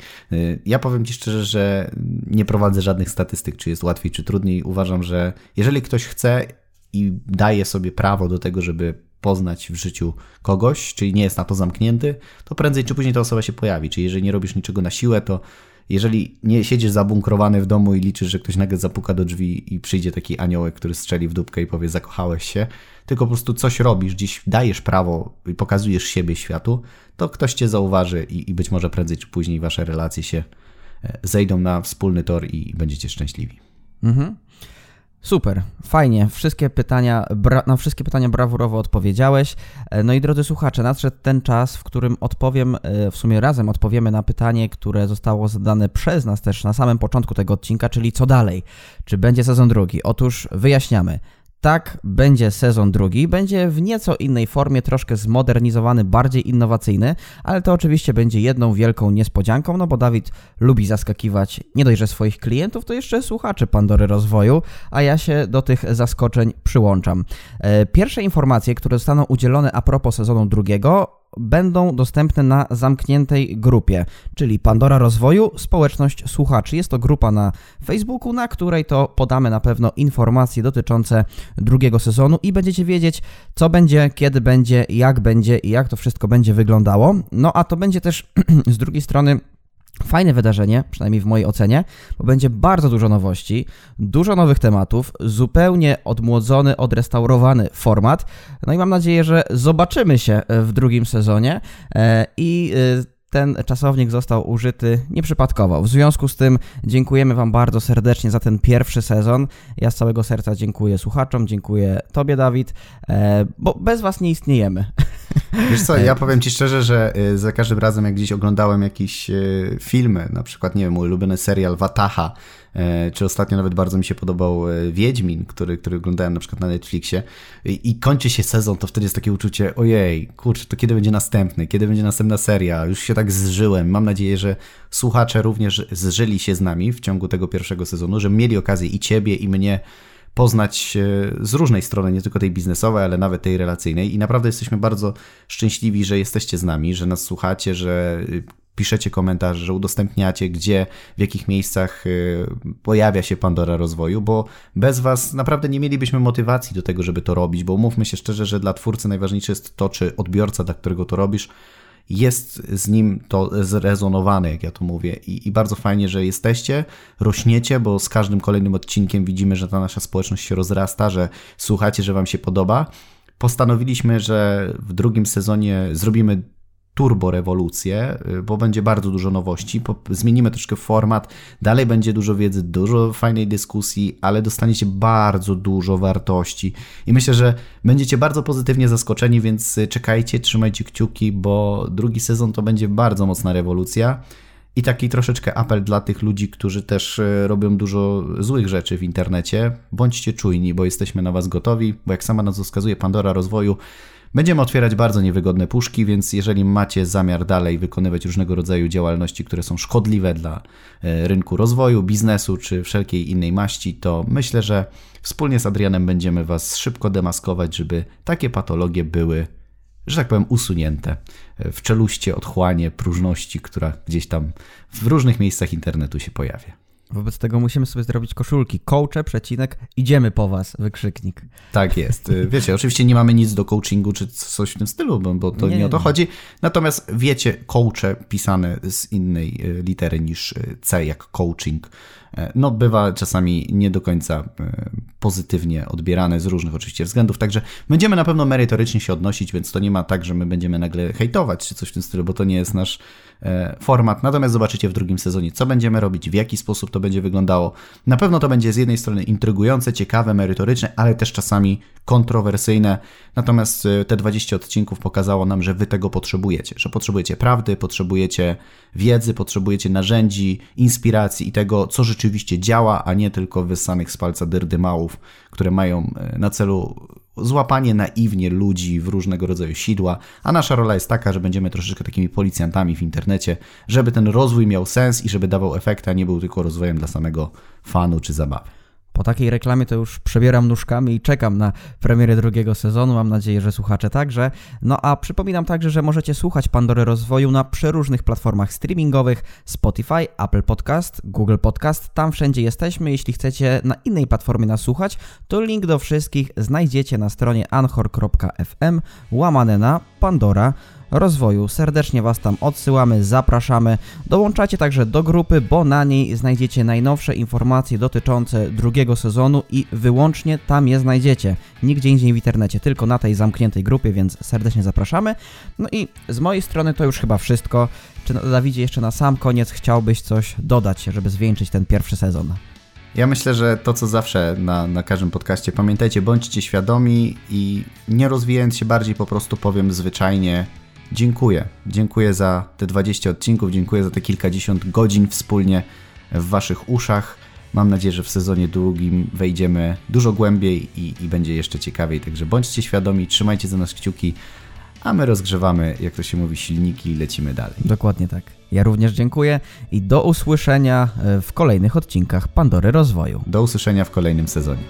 Ja powiem Ci szczerze, że nie prowadzę żadnych statystyk, czy jest łatwiej, czy trudniej. Uważam, uważam, że jeżeli ktoś chce i daje sobie prawo do tego, żeby poznać w życiu kogoś, czyli nie jest na to zamknięty, to prędzej czy później ta osoba się pojawi. Czyli jeżeli nie robisz niczego na siłę, to jeżeli nie siedzisz zabunkrowany w domu i liczysz, że ktoś nagle zapuka do drzwi i przyjdzie taki aniołek, który strzeli w dupkę i powie zakochałeś się, tylko po prostu coś robisz, dziś dajesz prawo i pokazujesz siebie światu, to ktoś cię zauważy i, i być może prędzej czy później wasze relacje się e, zejdą na wspólny tor i będziecie szczęśliwi. Mhm. Super, fajnie. Wszystkie pytania, na wszystkie pytania brawurowo odpowiedziałeś. E, no i drodzy słuchacze, nadszedł ten czas, w którym odpowiem, e, w sumie razem odpowiemy na pytanie, które zostało zadane przez nas też na samym początku tego odcinka, czyli co dalej? Czy będzie sezon drugi? Otóż wyjaśniamy. Tak, będzie sezon drugi, będzie w nieco innej formie, troszkę zmodernizowany, bardziej innowacyjny, ale to oczywiście będzie jedną wielką niespodzianką, no bo Dawid lubi zaskakiwać nie dość, że swoich klientów, to jeszcze słuchaczy Pandory Rozwoju, a ja się do tych zaskoczeń przyłączam. E, pierwsze informacje, które zostaną udzielone a propos sezonu drugiego, będą dostępne na zamkniętej grupie, czyli Pandora Rozwoju, społeczność słuchaczy. Jest to grupa na Facebooku, na której to podamy na pewno informacje dotyczące drugiego sezonu i będziecie wiedzieć, co będzie, kiedy będzie, jak będzie i jak to wszystko będzie wyglądało. No a to będzie też z drugiej strony Fajne wydarzenie, przynajmniej w mojej ocenie, bo będzie bardzo dużo nowości, dużo nowych tematów, zupełnie odmłodzony, odrestaurowany format. No i mam nadzieję, że zobaczymy się w drugim sezonie e, i e, ten czasownik został użyty nieprzypadkowo. W związku z tym dziękujemy Wam bardzo serdecznie za ten pierwszy sezon. Ja z całego serca dziękuję słuchaczom, dziękuję Tobie, Dawid, e, bo bez Was nie istniejemy. Wiesz co, ja powiem Ci szczerze, że y, za każdym razem, jak gdzieś oglądałem jakieś filmy, na przykład, nie wiem, mój ulubiony serial Wataha, czy ostatnio nawet bardzo mi się podobał Wiedźmin, który, który oglądałem na przykład na Netflixie. I, i kończy się sezon, to wtedy jest takie uczucie, ojej, kurczę, to kiedy będzie następny, kiedy będzie następna seria, już się tak zżyłem, mam nadzieję, że słuchacze również zżyli się z nami w ciągu tego pierwszego sezonu, że mieli okazję i Ciebie, i mnie poznać z różnej strony, nie tylko tej biznesowej, ale nawet tej relacyjnej. I naprawdę jesteśmy bardzo szczęśliwi, że jesteście z nami, że nas słuchacie, że piszecie komentarze, że udostępniacie, gdzie, w jakich miejscach y, pojawia się Pandora rozwoju, bo bez Was naprawdę nie mielibyśmy motywacji do tego, żeby to robić, bo mówmy się szczerze, że dla twórcy najważniejsze jest to, czy odbiorca, dla którego to robisz, jest z nim to zrezonowane, jak ja to mówię. I, I, bardzo fajnie, że jesteście, rośniecie, bo z każdym kolejnym odcinkiem widzimy, że ta nasza społeczność się rozrasta, że słuchacie, że Wam się podoba. Postanowiliśmy, że w drugim sezonie zrobimy turbo rewolucję, y, bo będzie bardzo dużo nowości. Zmienimy troszkę format, dalej będzie dużo wiedzy, dużo fajnej dyskusji, ale dostaniecie bardzo dużo wartości. I myślę, że będziecie bardzo pozytywnie zaskoczeni, więc y, czekajcie, trzymajcie kciuki, bo drugi sezon to będzie bardzo mocna rewolucja. I taki troszeczkę apel dla tych ludzi, którzy też y, robią dużo złych rzeczy w internecie. Bądźcie czujni, bo jesteśmy na Was gotowi, bo jak sama nas wskazuje Pandora rozwoju, Będziemy otwierać bardzo niewygodne puszki, więc jeżeli macie zamiar dalej wykonywać różnego rodzaju działalności, które są szkodliwe dla e, rynku rozwoju, biznesu czy wszelkiej innej maści, to myślę, że wspólnie z Adrianem będziemy Was szybko demaskować, żeby takie patologie były, że tak powiem, usunięte e, w czeluście, otchłanie, próżności, która gdzieś tam w różnych miejscach internetu się pojawia. Wobec tego musimy sobie zrobić koszulki. Coache, przecinek, idziemy po was, wykrzyknik. Tak jest. Y, wiecie, oczywiście nie mamy nic do coachingu czy coś w tym stylu, bo, to nie. nie o to chodzi. Natomiast wiecie, coache pisane z innej y, litery niż y, C, jak coaching, no bywa czasami nie do końca pozytywnie odbierane z różnych oczywiście względów, także będziemy na pewno merytorycznie się odnosić, więc to nie ma tak, że my będziemy nagle hejtować czy coś w tym stylu, bo to nie jest nasz E, format. Natomiast zobaczycie w drugim sezonie, co będziemy robić, w jaki sposób to będzie wyglądało. Na pewno to będzie z jednej strony intrygujące, ciekawe, merytoryczne, ale też czasami kontrowersyjne. Natomiast e, te 20 odcinków pokazało nam, że wy tego potrzebujecie, że potrzebujecie prawdy, potrzebujecie wiedzy, potrzebujecie narzędzi, inspiracji i tego, co rzeczywiście działa, a nie tylko wyssanych z palca dyrdymałów, które mają e, na celu złapanie naiwnie ludzi w różnego rodzaju sidła, a nasza rola jest taka, że będziemy troszeczkę takimi policjantami w internecie, żeby ten rozwój miał sens i żeby dawał efekty, a nie był tylko rozwojem dla samego fanu czy zabawy. Po takiej reklamie to już przebieram nóżkami i czekam na premierę drugiego sezonu. Mam nadzieję, że słuchacze także. No a przypominam także, że możecie słuchać Pandory Rozwoju na przeróżnych platformach streamingowych Spotify, Apple Podcast, Google Podcast. Tam wszędzie jesteśmy. Jeśli chcecie na innej platformie nas słuchać, to link do wszystkich znajdziecie na stronie anchor.fm łamane na Pandora rozwoju. Serdecznie Was tam odsyłamy, zapraszamy. Dołączacie także do grupy, bo na niej znajdziecie najnowsze informacje dotyczące drugiego sezonu i wyłącznie tam je znajdziecie. Nigdzie indziej w internecie, tylko na tej zamkniętej grupie, więc serdecznie zapraszamy. No i z mojej strony to już chyba wszystko. Czy Dawidzie jeszcze na sam koniec chciałbyś coś dodać, żeby zwieńczyć ten pierwszy sezon? Ja myślę, że to co zawsze na, na każdym podcaście, pamiętajcie, bądźcie świadomi i nie rozwijając się bardziej, po prostu powiem zwyczajnie, dziękuję. Dziękuję za te 20 odcinków, dziękuję za te kilkadziesiąt godzin wspólnie w Waszych uszach. Mam nadzieję, że w sezonie drugim wejdziemy dużo głębiej i, i będzie jeszcze ciekawiej. Także bądźcie świadomi, trzymajcie za nas kciuki, a my rozgrzewamy, jak to się mówi, silniki i lecimy dalej. Dokładnie tak. Ja również dziękuję i do usłyszenia e, w kolejnych odcinkach Pandory Rozwoju. Do usłyszenia w kolejnym sezonie.